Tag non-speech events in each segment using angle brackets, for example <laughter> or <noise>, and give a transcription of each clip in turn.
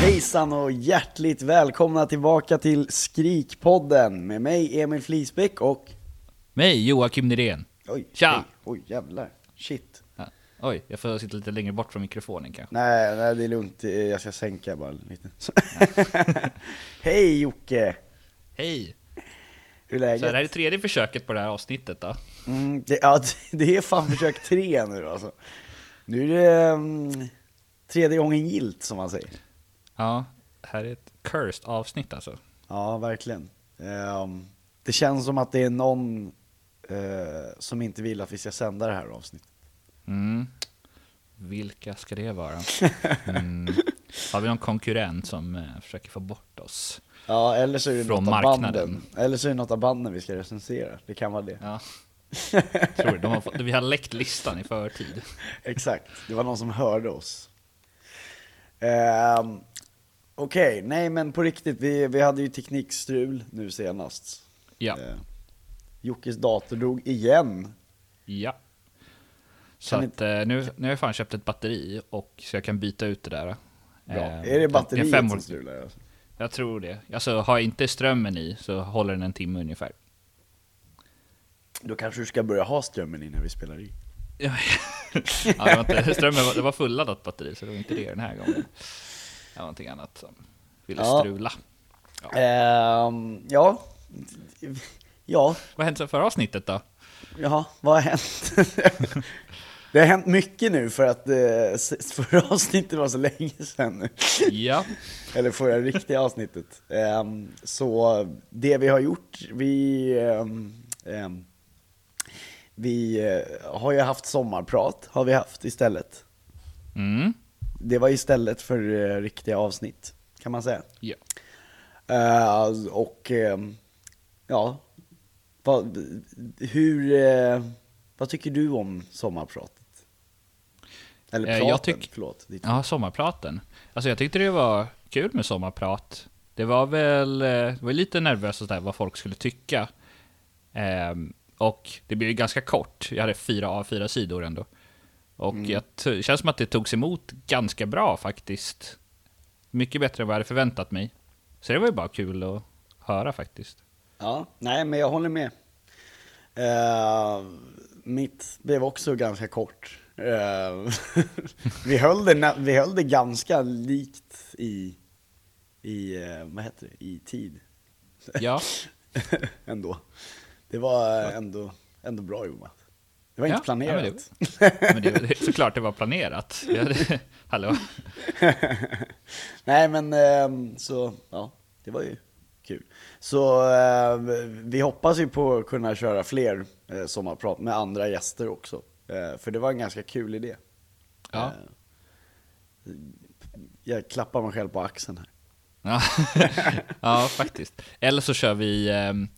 Hejsan och hjärtligt välkomna tillbaka till Skrikpodden med mig Emil Flisbäck och... Mig, Joakim Nyrén. Oj, Tja! hej. Oj jävlar, shit. Ja. Oj, jag får sitta lite längre bort från mikrofonen kanske. Nej, nej det är lugnt, jag ska sänka bara lite. <laughs> Hej Jocke! Hej! Hur är Så läget? det här är tredje försöket på det här avsnittet då. Mm, det, ja, <laughs> det är fan försök tre nu alltså. Nu är det mm, tredje gången gilt som man säger. Ja, här är ett cursed avsnitt alltså. Ja, verkligen. Ehm, det känns som att det är någon eh, som inte vill att vi ska sända det här avsnittet. Mm. Vilka ska det vara? <laughs> Mm. Har vi någon konkurrent som eh, försöker få bort oss? Ja, eller så är det Från något av marknaden. banden. Eller så är det något av banden vi ska recensera. Det kan vara det. Ja. <laughs> Tror du, de har fått, vi har läckt listan i förtid. Exakt, det var någon som hörde oss. Ehm, Okej, nej men på riktigt, vi, vi hade ju teknikstrul nu senast. Ja, Eh, Jockes dator dog igen. ja. Så Kan att, eh, nu, nu har jag fan köpt ett batteri och så jag kan byta ut det där. Bra. Eh, är det batteriet fem- som strular? Alltså? Jag tror det. Alltså har jag inte strömmen i så håller den en timme ungefär. Då kanske du ska börja ha strömmen i när vi spelar i. <laughs> Ja, det, var inte, strömmen var, det var fulladdat batteri så det var inte det den här gången. Var någonting annat som ville Ja. strula. Ehm, ja. Ja, Vad sen förra avsnittet då? Jaha, vad har hänt? <laughs> det har hänt mycket nu för att eh, förra avsnittet var så länge sedan nu. Ja, <laughs> Eller förra riktiga avsnittet. Ehm, så det vi har gjort, vi, ehm, ehm, vi eh, har ju haft sommarprat, har vi haft istället. mm. Det var istället för eh, riktiga avsnitt, kan man säga. ja. Eh, och ehm, ja, vad, hur, eh, vad tycker du om sommarpratet? Eller praten, jag tyck- förlåt. Ditt. ja, sommarpraten. Alltså jag tyckte det var kul med sommarprat. Det var väl, det var lite nervöst sådär vad folk skulle tycka. Ehm, och det blev ju ganska kort. Jag hade fyra A4 sidor ändå. Och jag t- det känns som att det togs emot ganska bra faktiskt. Mycket bättre än vad jag hade förväntat mig. Så det var ju bara kul att höra faktiskt. Ja, nej men jag håller med. Eh, mitt blev också ganska kort. Eh, <laughs> vi, höll det, vi höll det ganska likt i, i eh, vad heter det, i tid. Ja, <laughs> ändå. Det var ändå, ändå bra jobbat. Det var Ja, inte planerat. ja, men det, <laughs> det, såklart det var planerat. Hade, <laughs> hallå? <laughs> Nej men ehm, så, ja, det var ju kul. Så eh, vi hoppas ju på att kunna köra fler eh, sommarprat med andra gäster också. Eh, för det var en ganska kul idé. Ja. Eh, jag klappar mig själv på axeln här. Ja, faktiskt. Eller så kör vi um,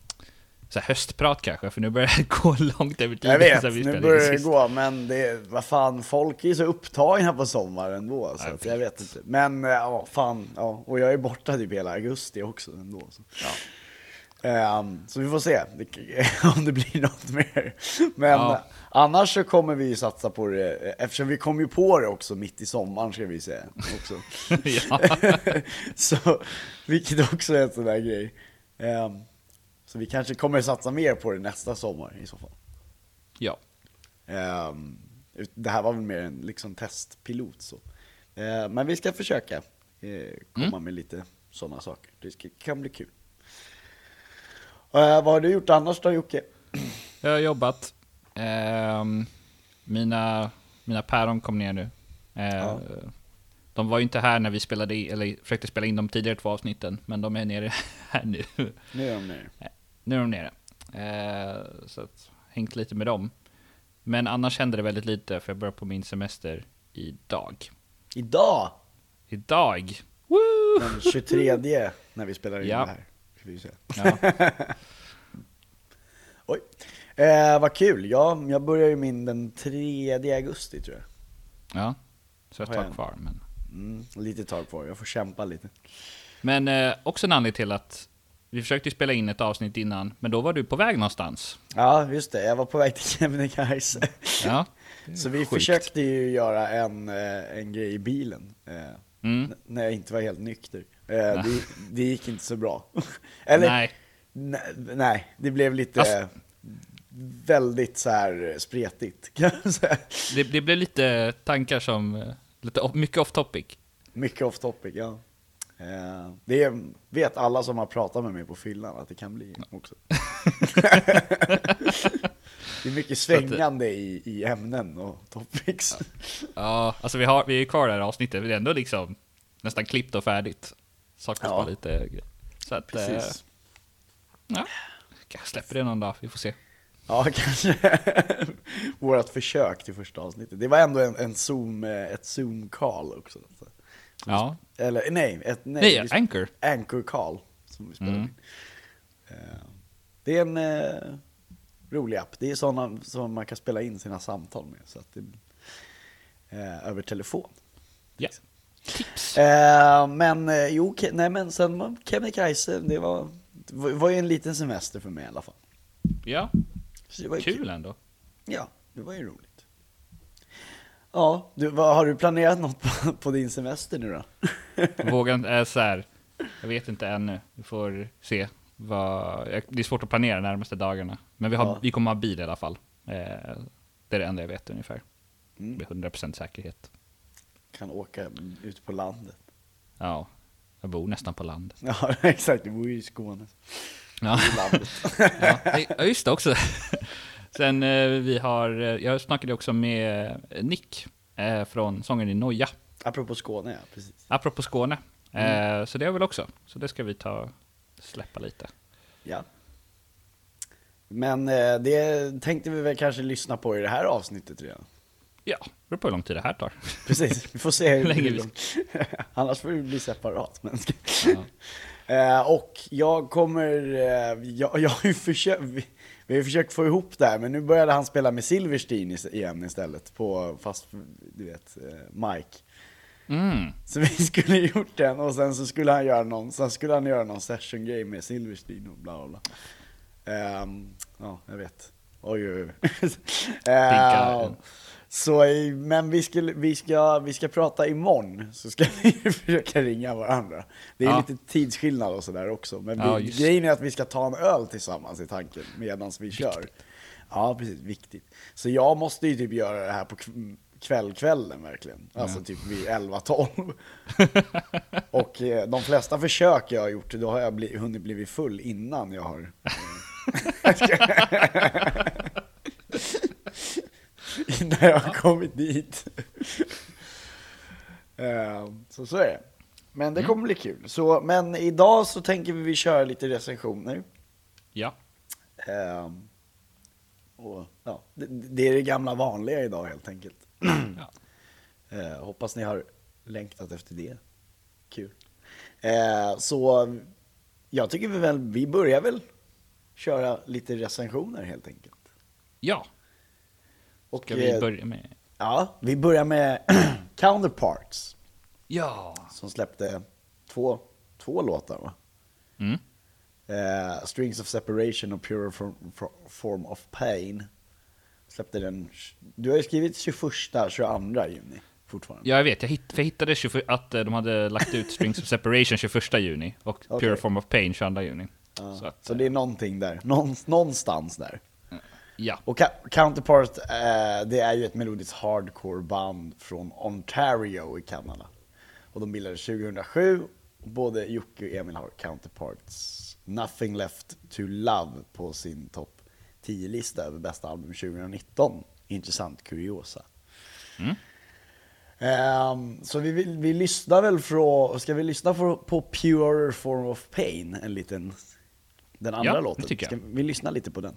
så här höstprat kanske, för nu börjar det <laughs> gå långt över tiden. Jag vet, nu börjar det gå, men det, vad fan, folk är ju så upptagna på sommaren ändå. Så Jag att jag vet inte. Men eh, ja, fan, ja. Och jag är borta typ hela augusti också ändå. Så. Ehm, så vi får se <laughs> om det blir något mer. Men Ja. eh, annars så kommer vi satsa på det, eh, eftersom vi kom ju på det också mitt i sommaren ska vi säga. Också. <laughs> ja. så, vilket också är en sån där grej. Ehm, så vi kanske kommer satsa mer på det nästa sommar i så fall. ja. Ehm, det här var väl mer en liksom testpilot så. Ehm, men vi ska försöka eh, komma Mm. med lite sådana saker. Det ska, kan bli kul. Eh, vad har du gjort annars då Jocke? Jag har jobbat. Ehm, mina, mina päron kom ner nu. Eh, Ja. De var ju inte här när vi spelade eller försökte spela in de tidigare två avsnitten, men de är nere <laughs> här nu. Nu är de nere. Nu är de nere. Eh, så att, hängt lite med dem. Men annars hände det väldigt lite, för jag börjar på min semester idag. Idag, Idag! Woo! den 23 när vi spelar in Ja. det här. Vi se. Ja. <laughs> Oj. Eh, vad kul. Ja, jag börjar ju min den 3 augusti tror jag. ja. Så ett tag kvar. Men, Mm, lite tag kvar. Jag får kämpa lite. men eh, också en anledning till att vi försökte spela in ett avsnitt innan, men då var du på väg någonstans. Ja, just det. Jag var på väg till <laughs> Kebnekaise. Ja. Så vi Sjukt. försökte ju göra en, eh, en grej i bilen. Eh, Mm. När jag inte var helt nykter. Eh, det, det gick inte så bra. <laughs> Eller, Nej. nej. nej, det blev lite Alltså- väldigt så här spretigt kan jag säga. Det, det blev lite tankar som, lite mycket off topic. Mycket off topic, ja. Eh, det vet alla som har pratat med mig på fyllan att det kan bli också. <laughs> det är mycket svängande i, i ämnen och topics. Ja, alltså vi, har, vi är kvar i det här avsnittet, det är ändå liksom nästan klippt och färdigt. Saknas Ja. bara lite grejer. Så att, eh, Precis. ja, jag släpper det någon dag, vi får se. Ja, <laughs> kanske. Vårat försök till första avsnittet. Det var ändå en, en zoom, eh, ett zoom-call också. Så. Ja. Eller nej, ett, nej, Nej, Anchor. Anchor call som vi spelade Mm. in. Eh, Det är en eh, rolig app. Det är sådana som man kan spela in sina samtal med. Så att det, eh, över telefon. Ja. Tips. Eh, men eh, jo, nej men sen Kebnekaise, det var, det var ju en liten semester för mig i alla fall. Ja, Så det var ju kul ändå. Ja, det var ju roligt. Ja, du, vad, har du planerat något på, på din semester nu då? Vågan är så här, jag vet inte ännu. Vi får se. Vad, det är svårt att planera de närmaste dagarna. Men vi, har, Ja. vi kommer ha bil i alla fall. Eh, det är det enda jag vet ungefär. Mm. Med 100% säkerhet. Kan åka ut på landet. Ja, jag bor nästan på landet. Ja, <laughs> exakt. Du bor ju i Skåne. Ja, <laughs> ja. Ja, just det också. Sen eh, vi har, eh, jag snackade också med eh, Nick från sången i Noja. Apropå Skåne, ja. Precis. Apropå Skåne. Mm. Så det har jag väl också. Så det ska vi ta släppa lite. Ja. Men det tänkte vi väl kanske lyssna på i det här avsnittet redan. Ja, det beror på hur lång tid det här tar. Precis, vi får se hur länge vi- långt. <laughs> Annars får det bli separat. Men... Ja. Eh, och jag kommer, eh, jag, jag har ju försökt, vi, vi har ju försökt få ihop det här, men nu började han spela med Silverstein igen istället, på, fast du vet, eh, Mike. Mm. Så vi <laughs> skulle gjort den och sen så skulle han göra någon, sen skulle han göra någon session game med Silverstein och bla bla bla. Ehm, ja, jag vet. Oj, oj, oj. <laughs> Så, men vi, skulle, vi, ska, vi ska prata imorgon, så ska <laughs> vi försöka ringa varandra. Det är Ja. lite tidsskillnad och sådär också, men Ja, vi, grejen är att vi ska ta en öl tillsammans i tanken medan vi kör. Ja, precis, viktigt. Så jag måste ju typ göra det här på kv- kvällkvällen verkligen. Alltså typ vid 11-12. <laughs> och eh, de flesta försök jag har gjort, då har jag bli, hunnit blivit full innan jag har... <laughs> <laughs> innan jag har kommit dit. Eh, så så är det. Men det kommer bli kul. Så, men idag så tänker vi köra lite recensioner. Ja. Ehm, och, ja, det, det är det gamla vanliga idag helt enkelt. <clears throat> Ja. Eh, hoppas ni har längtat efter det. Kul. Eh, så jag tycker vi väl, vi börjar väl köra lite recensioner helt enkelt. Ja. Och, Ska vi eh, börja med? Ja, vi börjar med <clears throat> Counterparts Ja. som släppte två, två låtar va? Mm. Eh, Strings of Separation och Pure form, form of Pain. Släppte den, du har ju skrivit 21, 22 juni fortfarande. Ja, jag vet. Jag, hitt, jag hittade 20, att eh, de hade lagt ut Strings of Separation 21 juni och <laughs> Okej. Pure Form of Pain 22 juni. Ja, Så att, så det är någonting där, Någon, någonstans där. Ja. Och Counterpart, eh, det är ju ett melodiskt hardcore band från Ontario i Kanada. Och de bildades 2007. Och både Jocke och Emil har Counterparts Nothing Left To Love på sin topp 10-lista över bästa album 2019. Intressant kuriosa. Mm. Ehm, så vi, vill- vi lyssnar väl från, ska vi lyssna på, på Pure Form of Pain, en liten, den andra Ja, låten? Ska vi lyssna lite på den?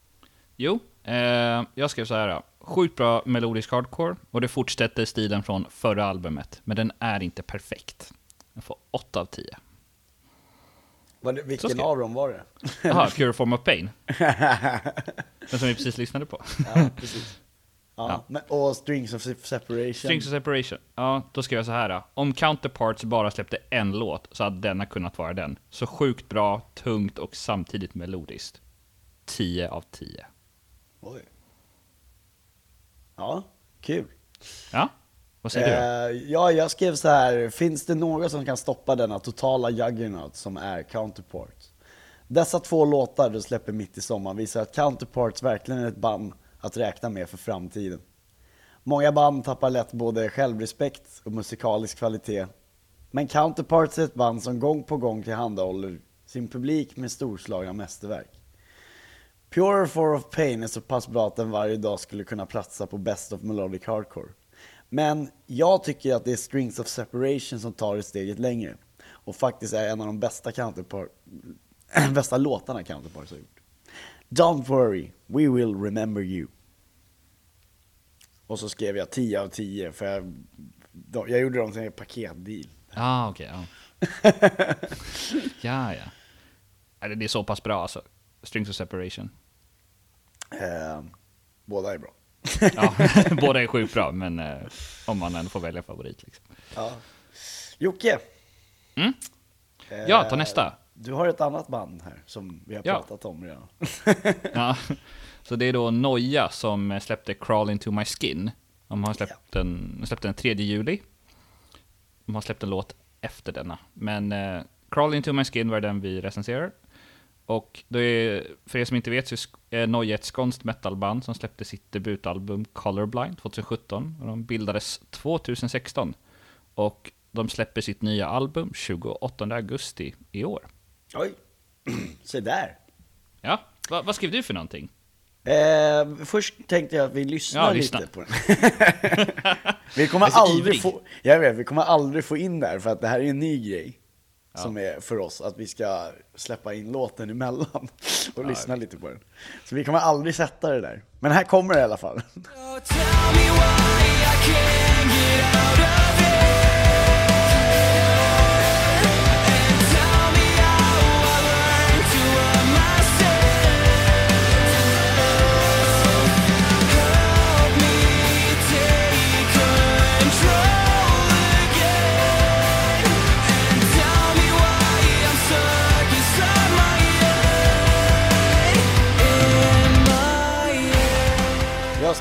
Jo, eh, jag skrev så här. Sjukt bra melodisk hardcore och det fortsätter stilen från förra albumet, men den är inte perfekt. Den får 8 av 10. Vad, vilken ska- av dem var det? Jaha, Pure Form of Pain. <laughs> Den som vi precis lyssnade på. Ja, precis. Ja, Ja. Och Strings of Separation. Strings of Separation. Ja, då skrev jag så här. Om Counterparts bara släppte en låt så hade denna kunnat vara den. Så sjukt bra, tungt och samtidigt melodiskt. 10 av 10. Oj. Ja, kul. Ja, vad säger du då? Eh, ja, jag skrev så här. Finns det något som kan stoppa denna totala juggernaut som är Counterparts? Dessa två låtar du släpper mitt i sommaren visar att Counterparts verkligen är ett band att räkna med för framtiden. Många band tappar lätt både självrespekt och musikalisk kvalitet. Men Counterparts är ett band som gång på gång tillhandahåller sin publik med storslagna mästerverk. Pure For of Pain är så pass bra att den varje dag skulle kunna platsa på Best of Melodic Hardcore. Men jag tycker att det är Strings of Separation som tar det steget längre. Och faktiskt är en av de bästa counterpart <clears throat> bästa låtarna Counterparts har gjort. Don't worry, we will remember you. Och så skrev jag 10 av 10 för jag, jag gjorde dem till en paketdeal. Ah, okej. ja. <laughs> ja, ja. Nej, Det är så pass bra alltså. Strings of Separation. Eh, båda är bra. Ja, <laughs> båda är sjukt bra, men eh, om man ändå får välja favorit. Liksom. Ja. Jocke! Mm? Eh, Ja, ta nästa. Du har ett annat band här som vi har Ja. pratat om redan. <laughs> Ja. Så det är då Noja som släppte Crawl Into My Skin. De har släppt den, de släppte den 3 juli. De har släppt en låt efter denna. Men eh, Crawl Into My Skin var den vi recenserar. Och det är, för er som inte vet så är Noja ett skånskt metalband som släppte sitt debutalbum Colorblind 2017. Och de bildades 2016. Och de släpper sitt nya album 28 augusti i år. Oj, <clears throat> se där. Ja, Va, vad skrev du för någonting? Eh, först tänkte jag att vi lyssnar Ja, lite lyssna. på den. <laughs> vi kommer aldrig ivrig. få, jag vet, vi kommer aldrig få in där för att det här är en ny grej. Som är för oss, att vi ska släppa in låten emellan <laughs> och lyssna lite på den. Så vi kommer aldrig sätta det där. Men här kommer det i alla fall. Tell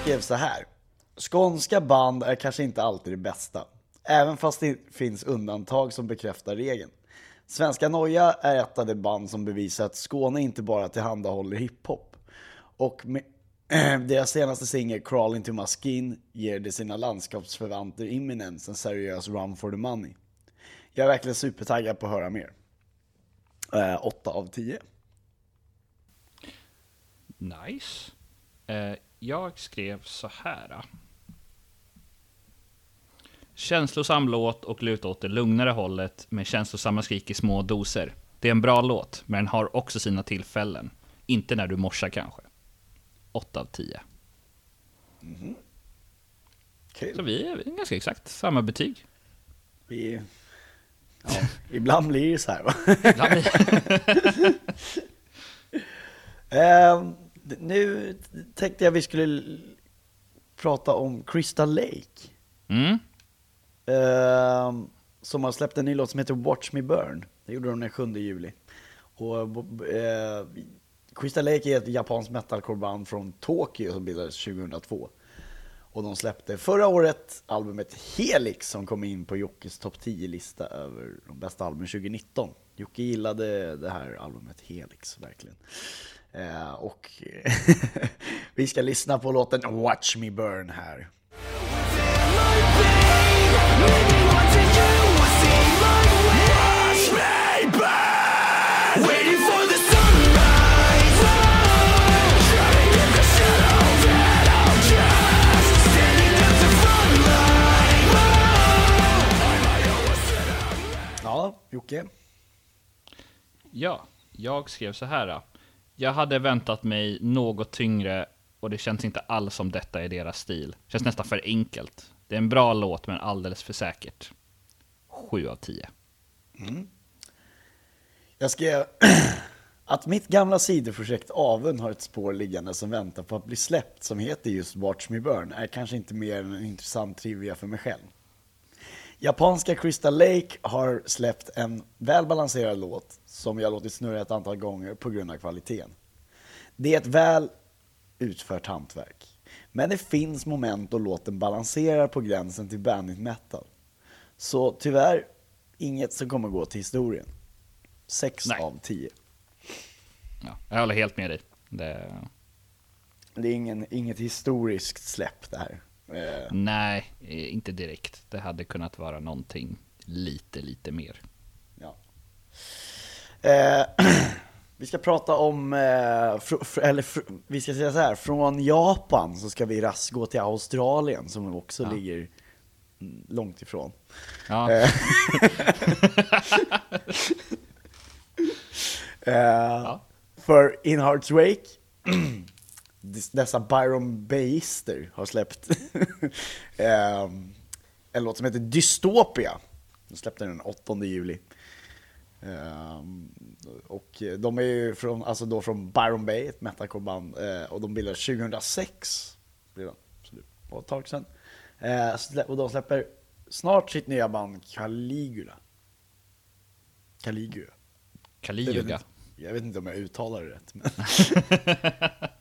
skrev så här. Skånska band är kanske inte alltid det bästa. Även fast det finns undantag som bekräftar regeln. Svenska Noja är ett av de band som bevisar att Skåne inte bara tillhandahåller hiphop. Och med <clears throat> deras senaste singel Crawl Into My Skin ger de sina landskapsförvanter Imminence en seriös run for the money. Jag är verkligen supertaggad på att höra mer. Eh, 8 av 10. Nice. Eh, jag skrev så här. Känslosam låt och luta åt det lugnare hållet med känslosamma skrik i små doser. Det är en bra låt, men den har också sina tillfällen. Inte när du morsar kanske. 8 av 10. Kul. Så vi är ganska exakt samma betyg. Vi, ja, ibland blir det så här va? Ibland blir- <laughs> Ehm, nu tänkte jag vi skulle prata om Crystal Lake. Mm. Ehm, som har släppt en ny låt som heter Watch Me Burn. Det gjorde de den 7 juli. Och, eh, Crystal Lake är ett japanskt metalcoreband från Tokyo som bildades 2002. Och de släppte förra året albumet Helix som kom in på Jockes topp 10-lista över de bästa albumen 2019. Jocke gillade det här albumet Helix, verkligen. Eh, och <laughs> vi ska lyssna på låten Watch Me Burn här. Ja, Jocke? Ja, jag skrev så här. Jag hade väntat mig något tyngre och det känns inte alls som detta är deras stil. Känns nästan för enkelt. Det är en bra låt men alldeles för säkert. 7 av 10. Mm. Jag skrev <clears throat> att mitt gamla sidoprojekt Aven har ett spår liggande som väntar på att bli släppt som heter just Watch Me Burn är kanske inte mer än en intressant trivia för mig själv. Japanska Crystal Lake har släppt en välbalanserad låt som jag låtit snurra ett antal gånger på grund av kvaliteten. Det är ett väl utfört hantverk. Men det finns moment då låten balanserar på gränsen till bandit metal. Så tyvärr, inget som kommer gå till historien. 6 Nej. av 10. Ja, jag håller helt med dig. Det... Det är ingen, inget historiskt släpp det här. Eh, Nej, eh, inte direkt. Det hade kunnat vara någonting lite, lite mer. ja. eh, <clears throat> vi ska prata om, eh, eller vi ska säga så här, från Japan så ska vi raskt gå till Australien som också Ja. ligger långt ifrån. Ja, Eh, <laughs> Eh, För In Hearts Wake, <clears throat> dessa Byron Bayister har släppt <laughs> eh, en låt som heter Dystopia. De släppte den 8 juli. Eh, och de är ju från, alltså då från Byron Bay, ett metalcore-band, eh, och de bildades 2006. Blev de. Så det var ett tag sedan. Eh, och de släpper snart sitt nya band Caligula. Caligula. Jag vet, inte, jag vet inte om jag uttalar det rätt. Men <laughs> <laughs>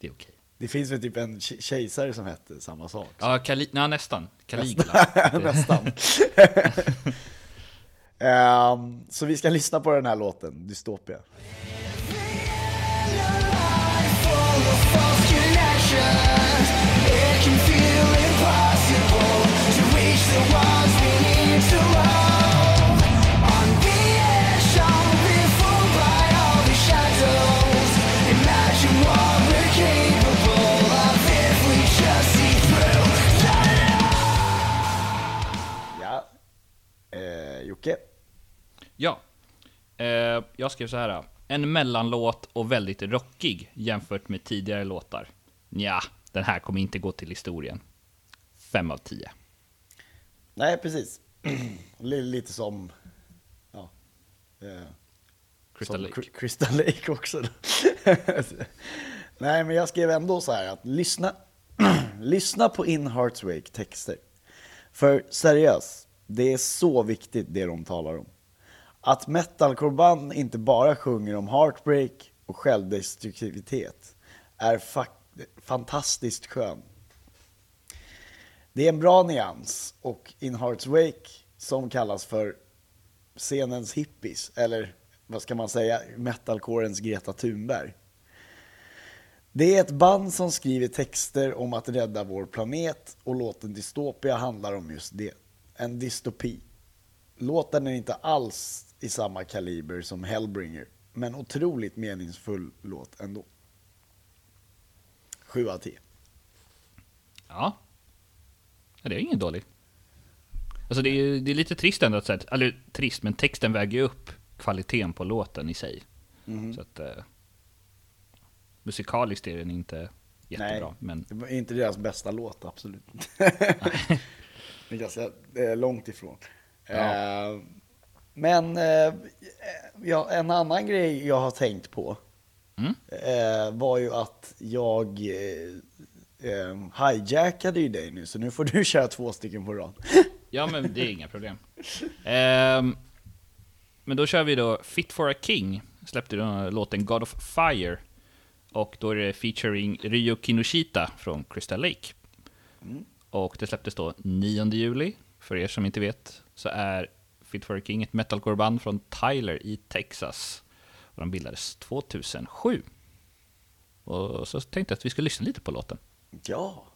Det är okej. det finns väl typ en ke- kejsare som hette samma sak. Ja, Kali... Nej, nästan. Caligula. <laughs> Nästan. <laughs> Ehm, så vi ska lyssna på den här låten, Dystopia. Ja. Eh, jag skrev så här. En mellanlåt och väldigt rockig jämfört med tidigare låtar. Ja, den här kommer inte gå till historien. 5 av 10. Nej, precis. <clears throat> Li- Lite som... Ja. Eh, Crystal som Lake. Cry- Crystal <laughs> Lake också. Nej, men jag skrev ändå så här att lyssna, <clears throat> lyssna på In Hearts Wake texter. För seriöst, det är så viktigt det de talar om. Att metalcoreband inte bara sjunger om heartbreak och självdestruktivitet är fa- fantastiskt skön. Det är en bra nyans och In Hearts Wake, som kallas för scenens hippies, eller vad ska man säga, metalcorens Greta Thunberg. Det är ett band som skriver texter om att rädda vår planet och låten Dystopia handlar om just det. En dystopi. Låten är inte alls i samma kaliber som Hellbringer, men otroligt meningsfull låt ändå. 7 av 10. Ja. Det är ingen dålig. Alltså det är, det är lite trist ändå att säga, eller trist, men texten väger ju upp kvaliteten på låten i sig. Så att eh, musikaliskt är den inte jättebra, men Det var inte deras bästa låt, absolut <laughs> det är ganska långt ifrån. Ja. Eh, men eh, ja, en annan grej jag har tänkt på Mm. eh, var ju att jag eh, eh, hijackade ju dig nu, så nu får du <laughs> köra två stycken på rad. <laughs> ja men det är inga problem. Ehm, men då kör vi då Fit for a King, släppte då låten God of Fire. Och då är det featuring Ryo Kinoshita från Crystal Lake. Och det släpptes då 9 juli. För er som inte vet så är Fit for a King ett metalcore-band från Tyler i Texas. Och de bildades 2007. Och så tänkte jag att vi skulle lyssna lite på låten. Ja.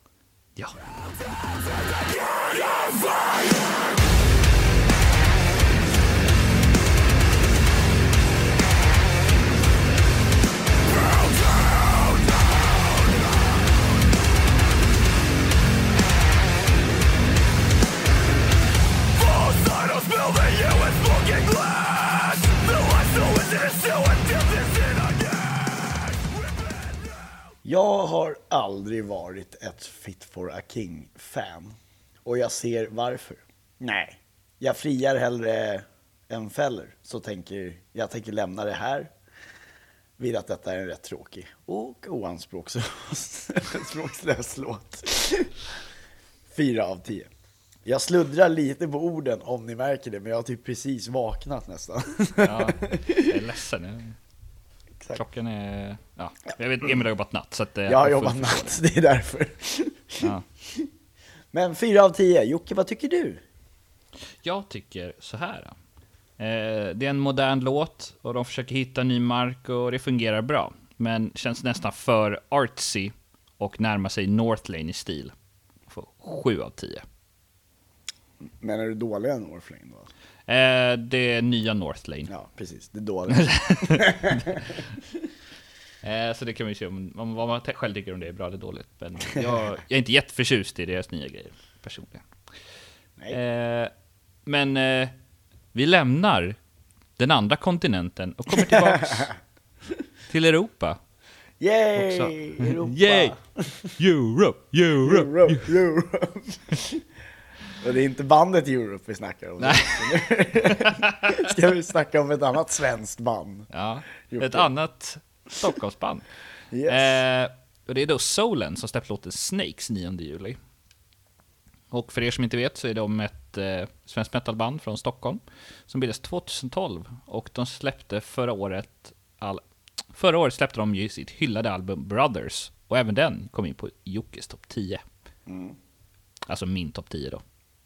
Ja. Jag har aldrig varit ett Fit for a King-fan. Och jag ser varför. Nej, jag friar hellre än fäller. Så tänker jag tänker lämna det här vid att detta är en rätt tråkig och oanspråkslös <laughs> låt. Fyra av tio. Jag sluddrar lite på orden om ni märker det, men jag har typ precis vaknat nästan. Ja, jag är ledsen. <laughs> Exakt. Klockan är... Ja, jag vet Emil har jobbat natt så att... eh, Jag har jobbat natt, <laughs> det är därför. Ja. <laughs> Men fyra av tio. Jocke, vad tycker du? Jag tycker så här. Eh, det är en modern låt och de försöker hitta ny mark och det fungerar bra. Men känns nästan för artsy och närmar sig Northlane i stil. Får sju av tio. Men är du dåligare än Orflame då? Eh, det är nya Northlane. Ja, precis. Det är dåligt. <laughs> Eh, så det kan vi se om, om vad man själv tycker om det är bra eller dåligt. Men <laughs> jag, jag är inte jätteförtjust i deras nya grejer personligen. Eh, men eh, vi lämnar den andra kontinenten och kommer tillbaks <laughs> till Europa. Yay! också. Europa! <laughs> Yay! Europe, Europe! Europe, Europe. Och det är inte bandet Europe vi snackar om. Nej. Ska vi snacka om ett annat svenskt band? Ja, Jocke. ett annat Stockholmsband. <laughs> Yes. Eh, och det är då Solen som släppt låten Snakes 9 juli. Och för er som inte vet så är de ett eh, svenskt metalband från Stockholm som bildades 2012 och de släppte förra året all, Förra året släppte de ju sitt hyllade album Brothers och även den kom in på Jockes topp 10. Alltså min topp 10 då.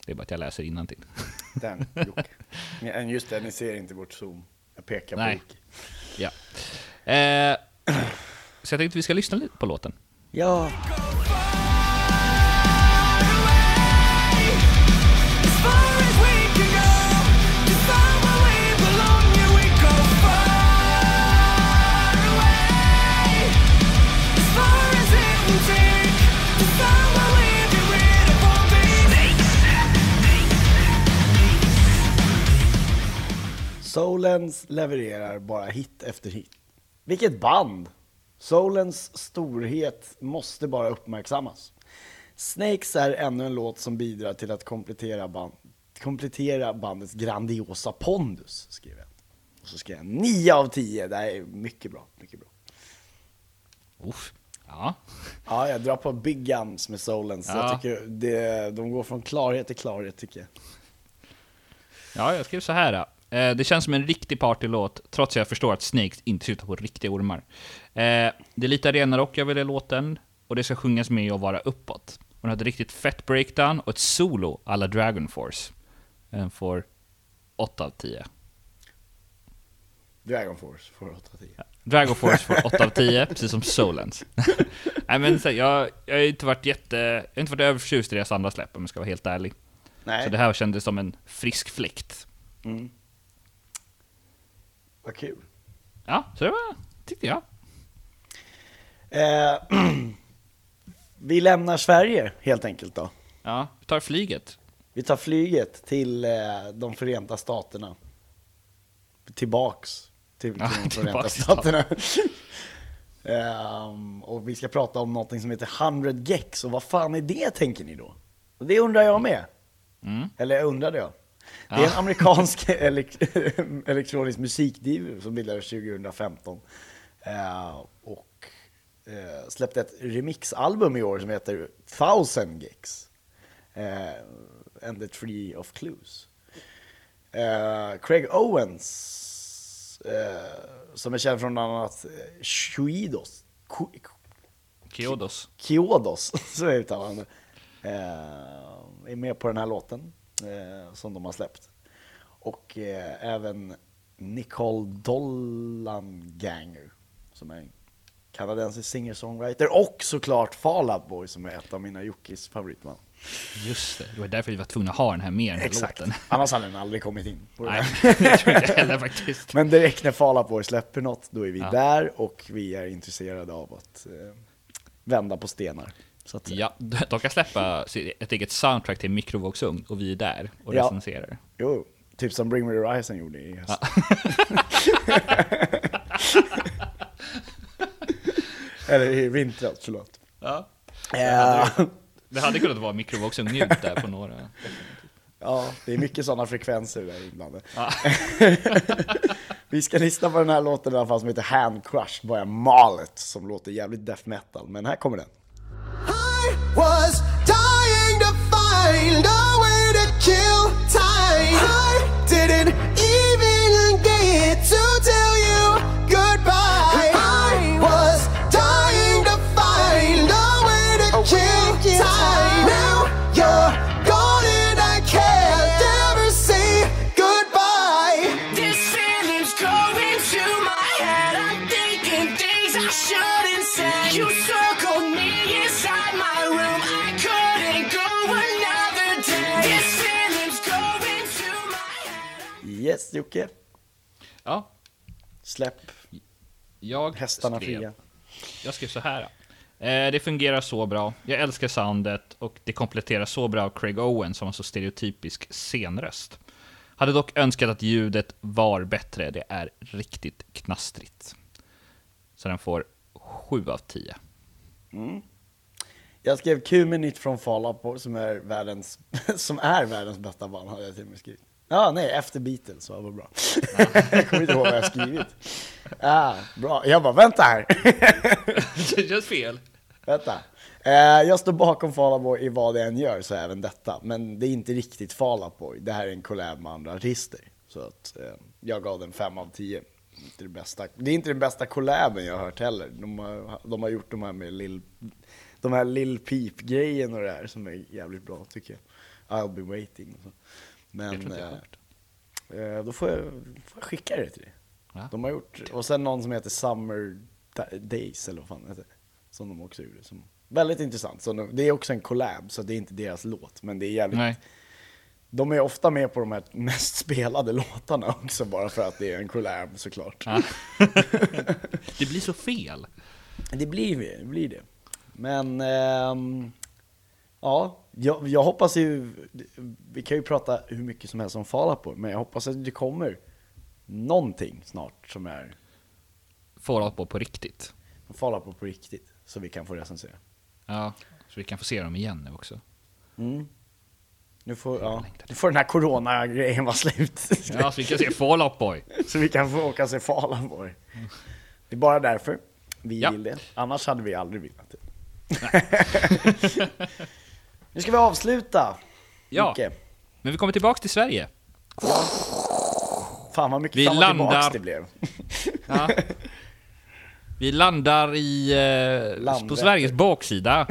Det är bara att jag läser innantill. <laughs> Den, Jocke. Just det, ni ser inte vårt zoom. Jag pekar på Nej. Jocke. Ja. Eh, <clears throat> så jag tänkte vi ska lyssna lite på låten. Ja. Solens levererar bara hit efter hit. Vilket band! Solens storhet måste bara uppmärksammas. Snakes är ännu en låt som bidrar till att komplettera, band, komplettera bandets grandiosa pondus, skriver jag. Och så skrev jag 9 av 10, det här är mycket bra, mycket bra. Uff. Ja. Ja, jag drar på Big Guns med Solens. Ja. Jag tycker det, de går från klarhet till klarhet, tycker jag. Ja, jag skrev så här. Eh, det känns som en riktig partylåt, trots att jag förstår att Snakes inte slutar på riktiga ormar. Eh, det är lite arenarock jag vill i låten, och det ska sjungas med och vara uppåt. Hon har ett riktigt fett breakdown och ett solo alla Dragon Force. Den får 8 av 10. Dragon Force får 8 av 10. Dragon Force får 8 av 10, precis som Solens. <laughs> Nej men så, jag, jag har inte varit jätte, jag har inte varit överförtjust i deras andra släpp om jag ska vara helt ärlig. Nej, Så det här kändes som en frisk fläkt. Vad kul. Ja, så det var, tyckte jag. Eh, <clears throat> vi lämnar Sverige helt enkelt då. Ja, vi tar flyget. Vi tar flyget till eh, de Förenta Staterna. Tillbaks till, till Ja, de Förenta Staterna. <laughs> Ehm, och vi ska prata om någonting som heter 100 Gex. Och vad fan är det tänker ni då? Det undrar jag med. Eller undrade jag. Det är en amerikansk <laughs> elek- <laughs> elektronisk musikdiv som bildades 2015. Eh, och eh, släppte ett remixalbum i år som heter Thousand Gex. Eh, and the Tree of Clues. Eh, Craig Owens, eh, som är känd från bland annat eh, Shuidos, Kyodos. Kyodos, <laughs> så är uttalande, eh, är med på den här låten eh, som de har släppt. Och eh, även Nicole Dollanganger, som är en kanadensisk singer-songwriter. Och såklart Fall Out Boy, som är ett av mina Jockis favoritband. Just det, det var därför vi var tvungna att ha den här med den här Exakt. låten. <laughs> Annars hade den aldrig kommit in. på Nej, <laughs> jag tror inte heller faktiskt. Men direkt när Fall Out Boy släpper något, då är vi Ja. där och vi är intresserade av att eh, vända på stenar. Ja, <laughs> de kan släppa ett eget soundtrack till mikrovågsugn och vi är där och Ja. recenserar. Jo, Typ som Bring Me The Horizon gjorde i höst. <laughs> Eller i vintras, förlåt. Ja. Eh, Det hade kunnat vara mikrovågsugnsljud där på några. ja, det är mycket sådana frekvenser där inblandade. Ja. <laughs> Vi ska lyssna på den här låten i alla fall som heter Hand Crush, bara Malet, som låter jävligt death metal. Men här kommer den. Yes, Jocke. ja, Släpp jag hästarna skrev, fria. Jag skrev så här. Eh, det fungerar så bra. Jag älskar soundet och det kompletterar så bra av Craig Owen som har så stereotypisk scenröst. Hade dock önskat att ljudet var bättre. Det är riktigt knastrigt. Så den får 7 av 10. Jag skrev Q-Minute från Fall Out Boy som är världens, <laughs> som är världens bästa band, hade jag till och med skrivit. Ja, nej, efter Beatles, så det var bra. <laughs> jag kommer inte ihåg vad jag skrivit. Ah, bra. Jag bara, vänta här. det känns fel. vänta. Eh, jag står bakom Fall Out Boy i vad det än gör, så även detta. Men det är inte riktigt Fall Out Boy. Det här är en collab med andra artister. Så att eh, jag gav den 5 av 10. Inte det, bästa. det är inte den bästa collaben jag har hört heller. De har, de har gjort de här med Lil, de här Lil Peep-grejen och det här som är jävligt bra tycker jag. I'll be waiting så. Jag Men tror inte jag har eh, hört. eh, då får jag, får jag skicka det till dig. Ja. De har gjort, och sen någon som heter Summer Da- Days eller vad fan det heter. Som de också gjorde. Som, väldigt intressant. Så de, det är också en collab, så det är inte deras låt. Men det är jävligt Nej. de är ofta med på de här mest spelade låtarna också, bara för att det är en collab såklart. Ja. <laughs> det blir så fel. Det blir det, det blir det. Men, ehm, ja, jag, jag hoppas ju, vi kan ju prata hur mycket som helst om Fall Out Boy, men jag hoppas att det kommer någonting snart som är Fallout på på riktigt. Fall Out Boy på riktigt, så vi kan få recensera. Ja, så vi kan få se dem igen nu också. Mm. Nu får, ja, nu får den här corona-grejen vara slut. Ja, så vi kan se Fallout Boy. Så vi kan få åka och se Fall Out Boy. Det är bara därför vi Ja. vill det. Annars hade vi aldrig velat det. <laughs> nu ska vi avsluta. Ja. Micke. Men vi kommer tillbaks till Sverige. Fan vad mycket Vi fram och landar- det blev. Ja. Vi landar i, eh, på Landvetter. Sveriges baksida.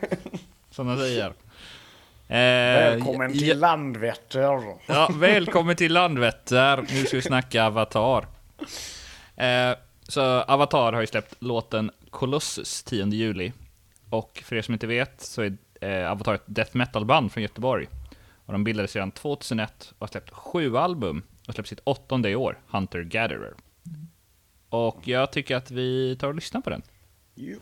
<laughs> Som man säger. Eh, Välkommen till Landvetter. Ja, välkommen till Landvetter. Nu ska vi snacka Avatar. Eh, så Avatar har ju släppt låten Colossus 10 juli. Och för er som inte vet så är eh, Avatar ett death metal-band från Göteborg. Och de bildades redan 2001 och har släppt sju album och släppt sitt åttonde i år, Hunter Gatherer. Och jag tycker att vi tar och lyssnar på den. Jo.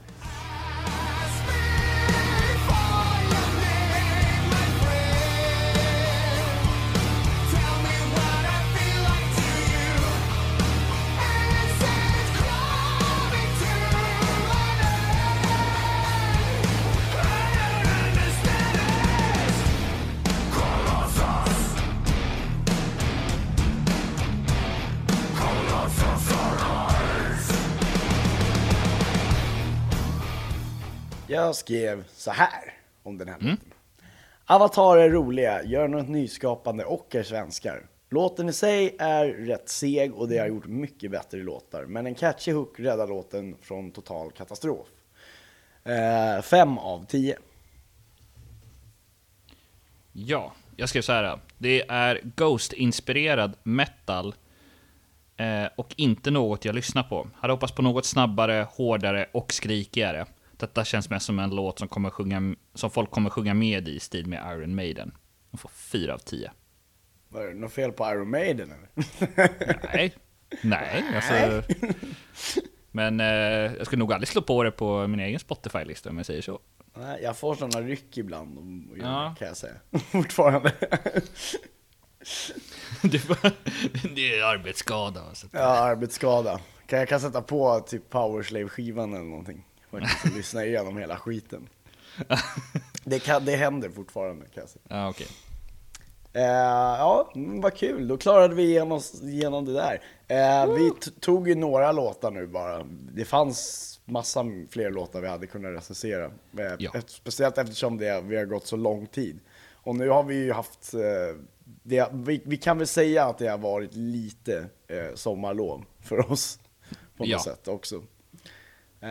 Jag skrev så här om den här låten. Avatar är roliga, gör något nyskapande och är svenskar. Låten i sig är rätt seg och det har gjort mycket bättre låtar. Men en catchy hook räddar låten från total katastrof. Eh, fem av tio. Ja, jag skrev så här. Det är Ghost-inspirerad metal eh, och inte något jag lyssnar på. Hade hoppats på något snabbare, hårdare och skrikigare. Detta känns mest som en låt som, kommer sjunga, som folk kommer sjunga med i, stil med Iron Maiden. De får 4 av 10. Var det något fel på Iron Maiden eller? Nej, nej, <laughs> alltså... Men eh, jag skulle nog aldrig slå på det på min egen Spotify-lista om jag säger så. Nej, jag får sådana ryck ibland Ja. kan jag säga. <laughs> Fortfarande. <laughs> Det, det är arbetsskada. Ja, arbetsskada. Kan jag kan sätta på typ Powerslave-skivan eller någonting. Faktiskt, och lyssna igenom hela skiten. <laughs> Det, kan, det händer fortfarande kan jag säga. Ja, okej. Eh, ja, mm, vad kul. Då klarade vi igenom, igenom det där. Eh, vi t- tog ju några låtar nu bara. Det fanns massa fler låtar vi hade kunnat recensera. Eh, Ja. ett- Speciellt eftersom det, vi har gått så lång tid. Och nu har vi ju haft, eh, det, vi, vi kan väl säga att det har varit lite eh, sommarlov för oss. På något Ja. sätt också.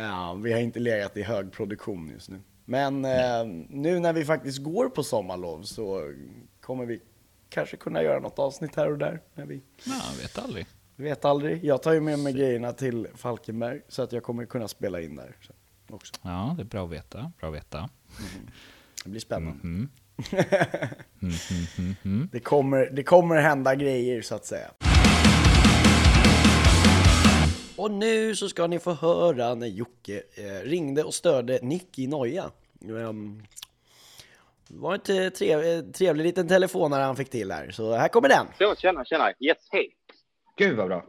Ja, vi har inte legat i hög produktion just nu. Men eh, nu när vi faktiskt går på sommarlov så kommer vi kanske kunna göra något avsnitt här och där. När vi jag vet aldrig. vet aldrig. Jag tar ju med mig grejerna till Falkenberg så att jag kommer kunna spela in där också. Ja, det är bra att veta. Bra att veta. Det blir spännande. Mm. <laughs> det, kommer, det kommer hända grejer så att säga. Och nu så ska ni få höra när Jocke eh, ringde och störde Nick i noja. Um, det var inte trev, trevlig liten telefon han fick till här, så här kommer den. Så, tjena, tjena. Yes, hej. Gud vad bra.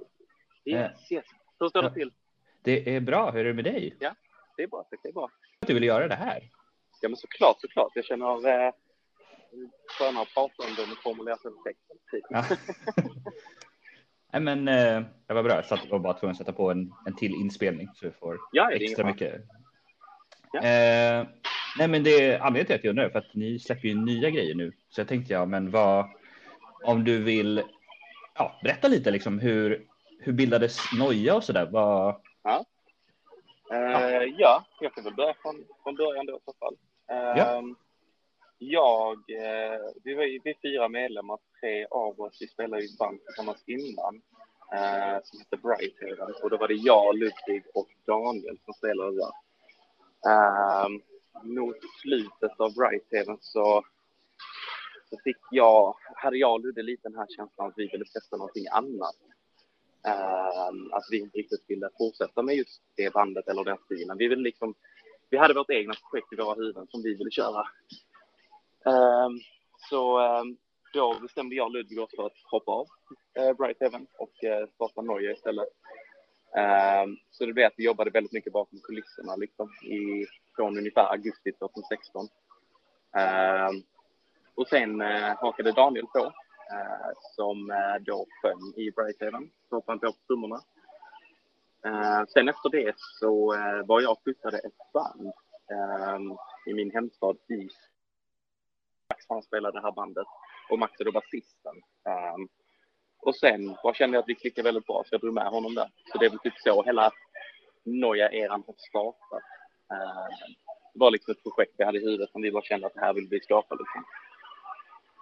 Yes, yes. Hur står det Ja. till? Det är bra. Hur är det med dig? Det är bra. Det är bra. Att du vill göra det här? Ja, men såklart, såklart. Jag känner eh, skönare att prata om det med formulerat texten. Typ. Ja. <laughs> Nej men eh, det var bra. Jag satt och bara tvungen att sätta på en, en till inspelning så vi får Ja, extra mycket. Ja. Eh, nej men det är anledningen till att jag undrar för att ni släpper ju nya grejer nu. Så jag tänkte ja, men vad om du vill ja, berätta lite liksom hur hur bildades Noja och sådär? Vad, Eh, ja, jag kan väl börja från, från början då i så fall. Eh, Ja. Jag, eh, vi var vi är fyra medlemmar, tre av oss, vi spelade i ett band tillsammans innan eh, som hette Brightaven och då var det jag, Ludvig och Daniel som spelade där. Eh, mot slutet av Brightaven så, så fick jag, hade jag och Ludde lite den här känslan att vi ville testa någonting annat. Eh, att vi inte riktigt ville fortsätta med just det bandet eller den stilen. Vi, ville liksom, vi hade vårt egna projekt i våra huvuden som vi ville köra. Ehm, så ehm, då bestämde jag och Ludvig oss för att hoppa av uh, Bright Heaven och uh, starta Norge istället. Ehm, så det blev att vi jobbade väldigt mycket bakom kulisserna liksom, i, från ungefär augusti 2016. Och sen uh, hakade Daniel på som då sjöng i Brightaven. Så hoppade han på på trummorna. Sen efter det så var jag och flyttade ett band i min hemstad Ystad Max han spelade det här bandet och Max är då basisten. Eh, och sen bara kände jag att vi klickade väldigt bra så jag drog med honom där. Så det är väl typ så hela Noja-eran har startat. Eh, det var liksom ett projekt vi hade i huvudet som vi bara kände att det här vill vi skapa liksom.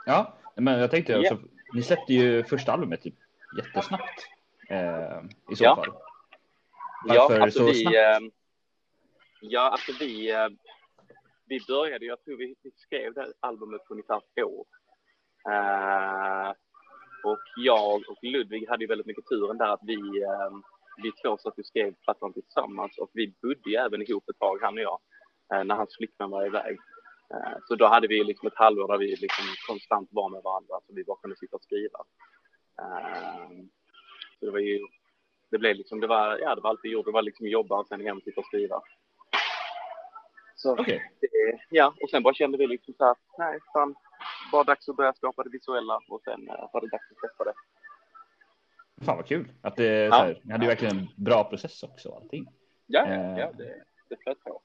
ja, men jag tänkte Ja. alltså, ni släppte ju första albumet typ jättesnabbt. Eh, I så Ja. fall. Ja, Varför alltså så vi, snabbt? eh, ja, alltså vi, eh, vi började, jag tror vi, vi skrev det här albumet på ungefär ett år. Uh, och jag och Ludvig hade ju väldigt mycket turen där att vi, uh, vi två satt och skrev plattan tillsammans och vi bodde ju även ihop ett tag, han och jag, uh, när hans flickvän var iväg. Eh, så då hade vi liksom ett halvår där vi liksom konstant var med varandra, så vi bara kunde sitta och skriva. Ehm, så det var ju det blev liksom, det var, ja, det var alltid jobb. Det var liksom jobba och sen hem sitta och skriva. Så, Okej. det, ja, och sen bara kände vi liksom så här, nej, fan, bara dags att börja skapa det visuella och sen eh, var det dags att släppa det. Fan vad kul. Att det, Ja. så här, ni hade ju verkligen en bra process också och allting. Ja, Eh. ja, det, det flöt på.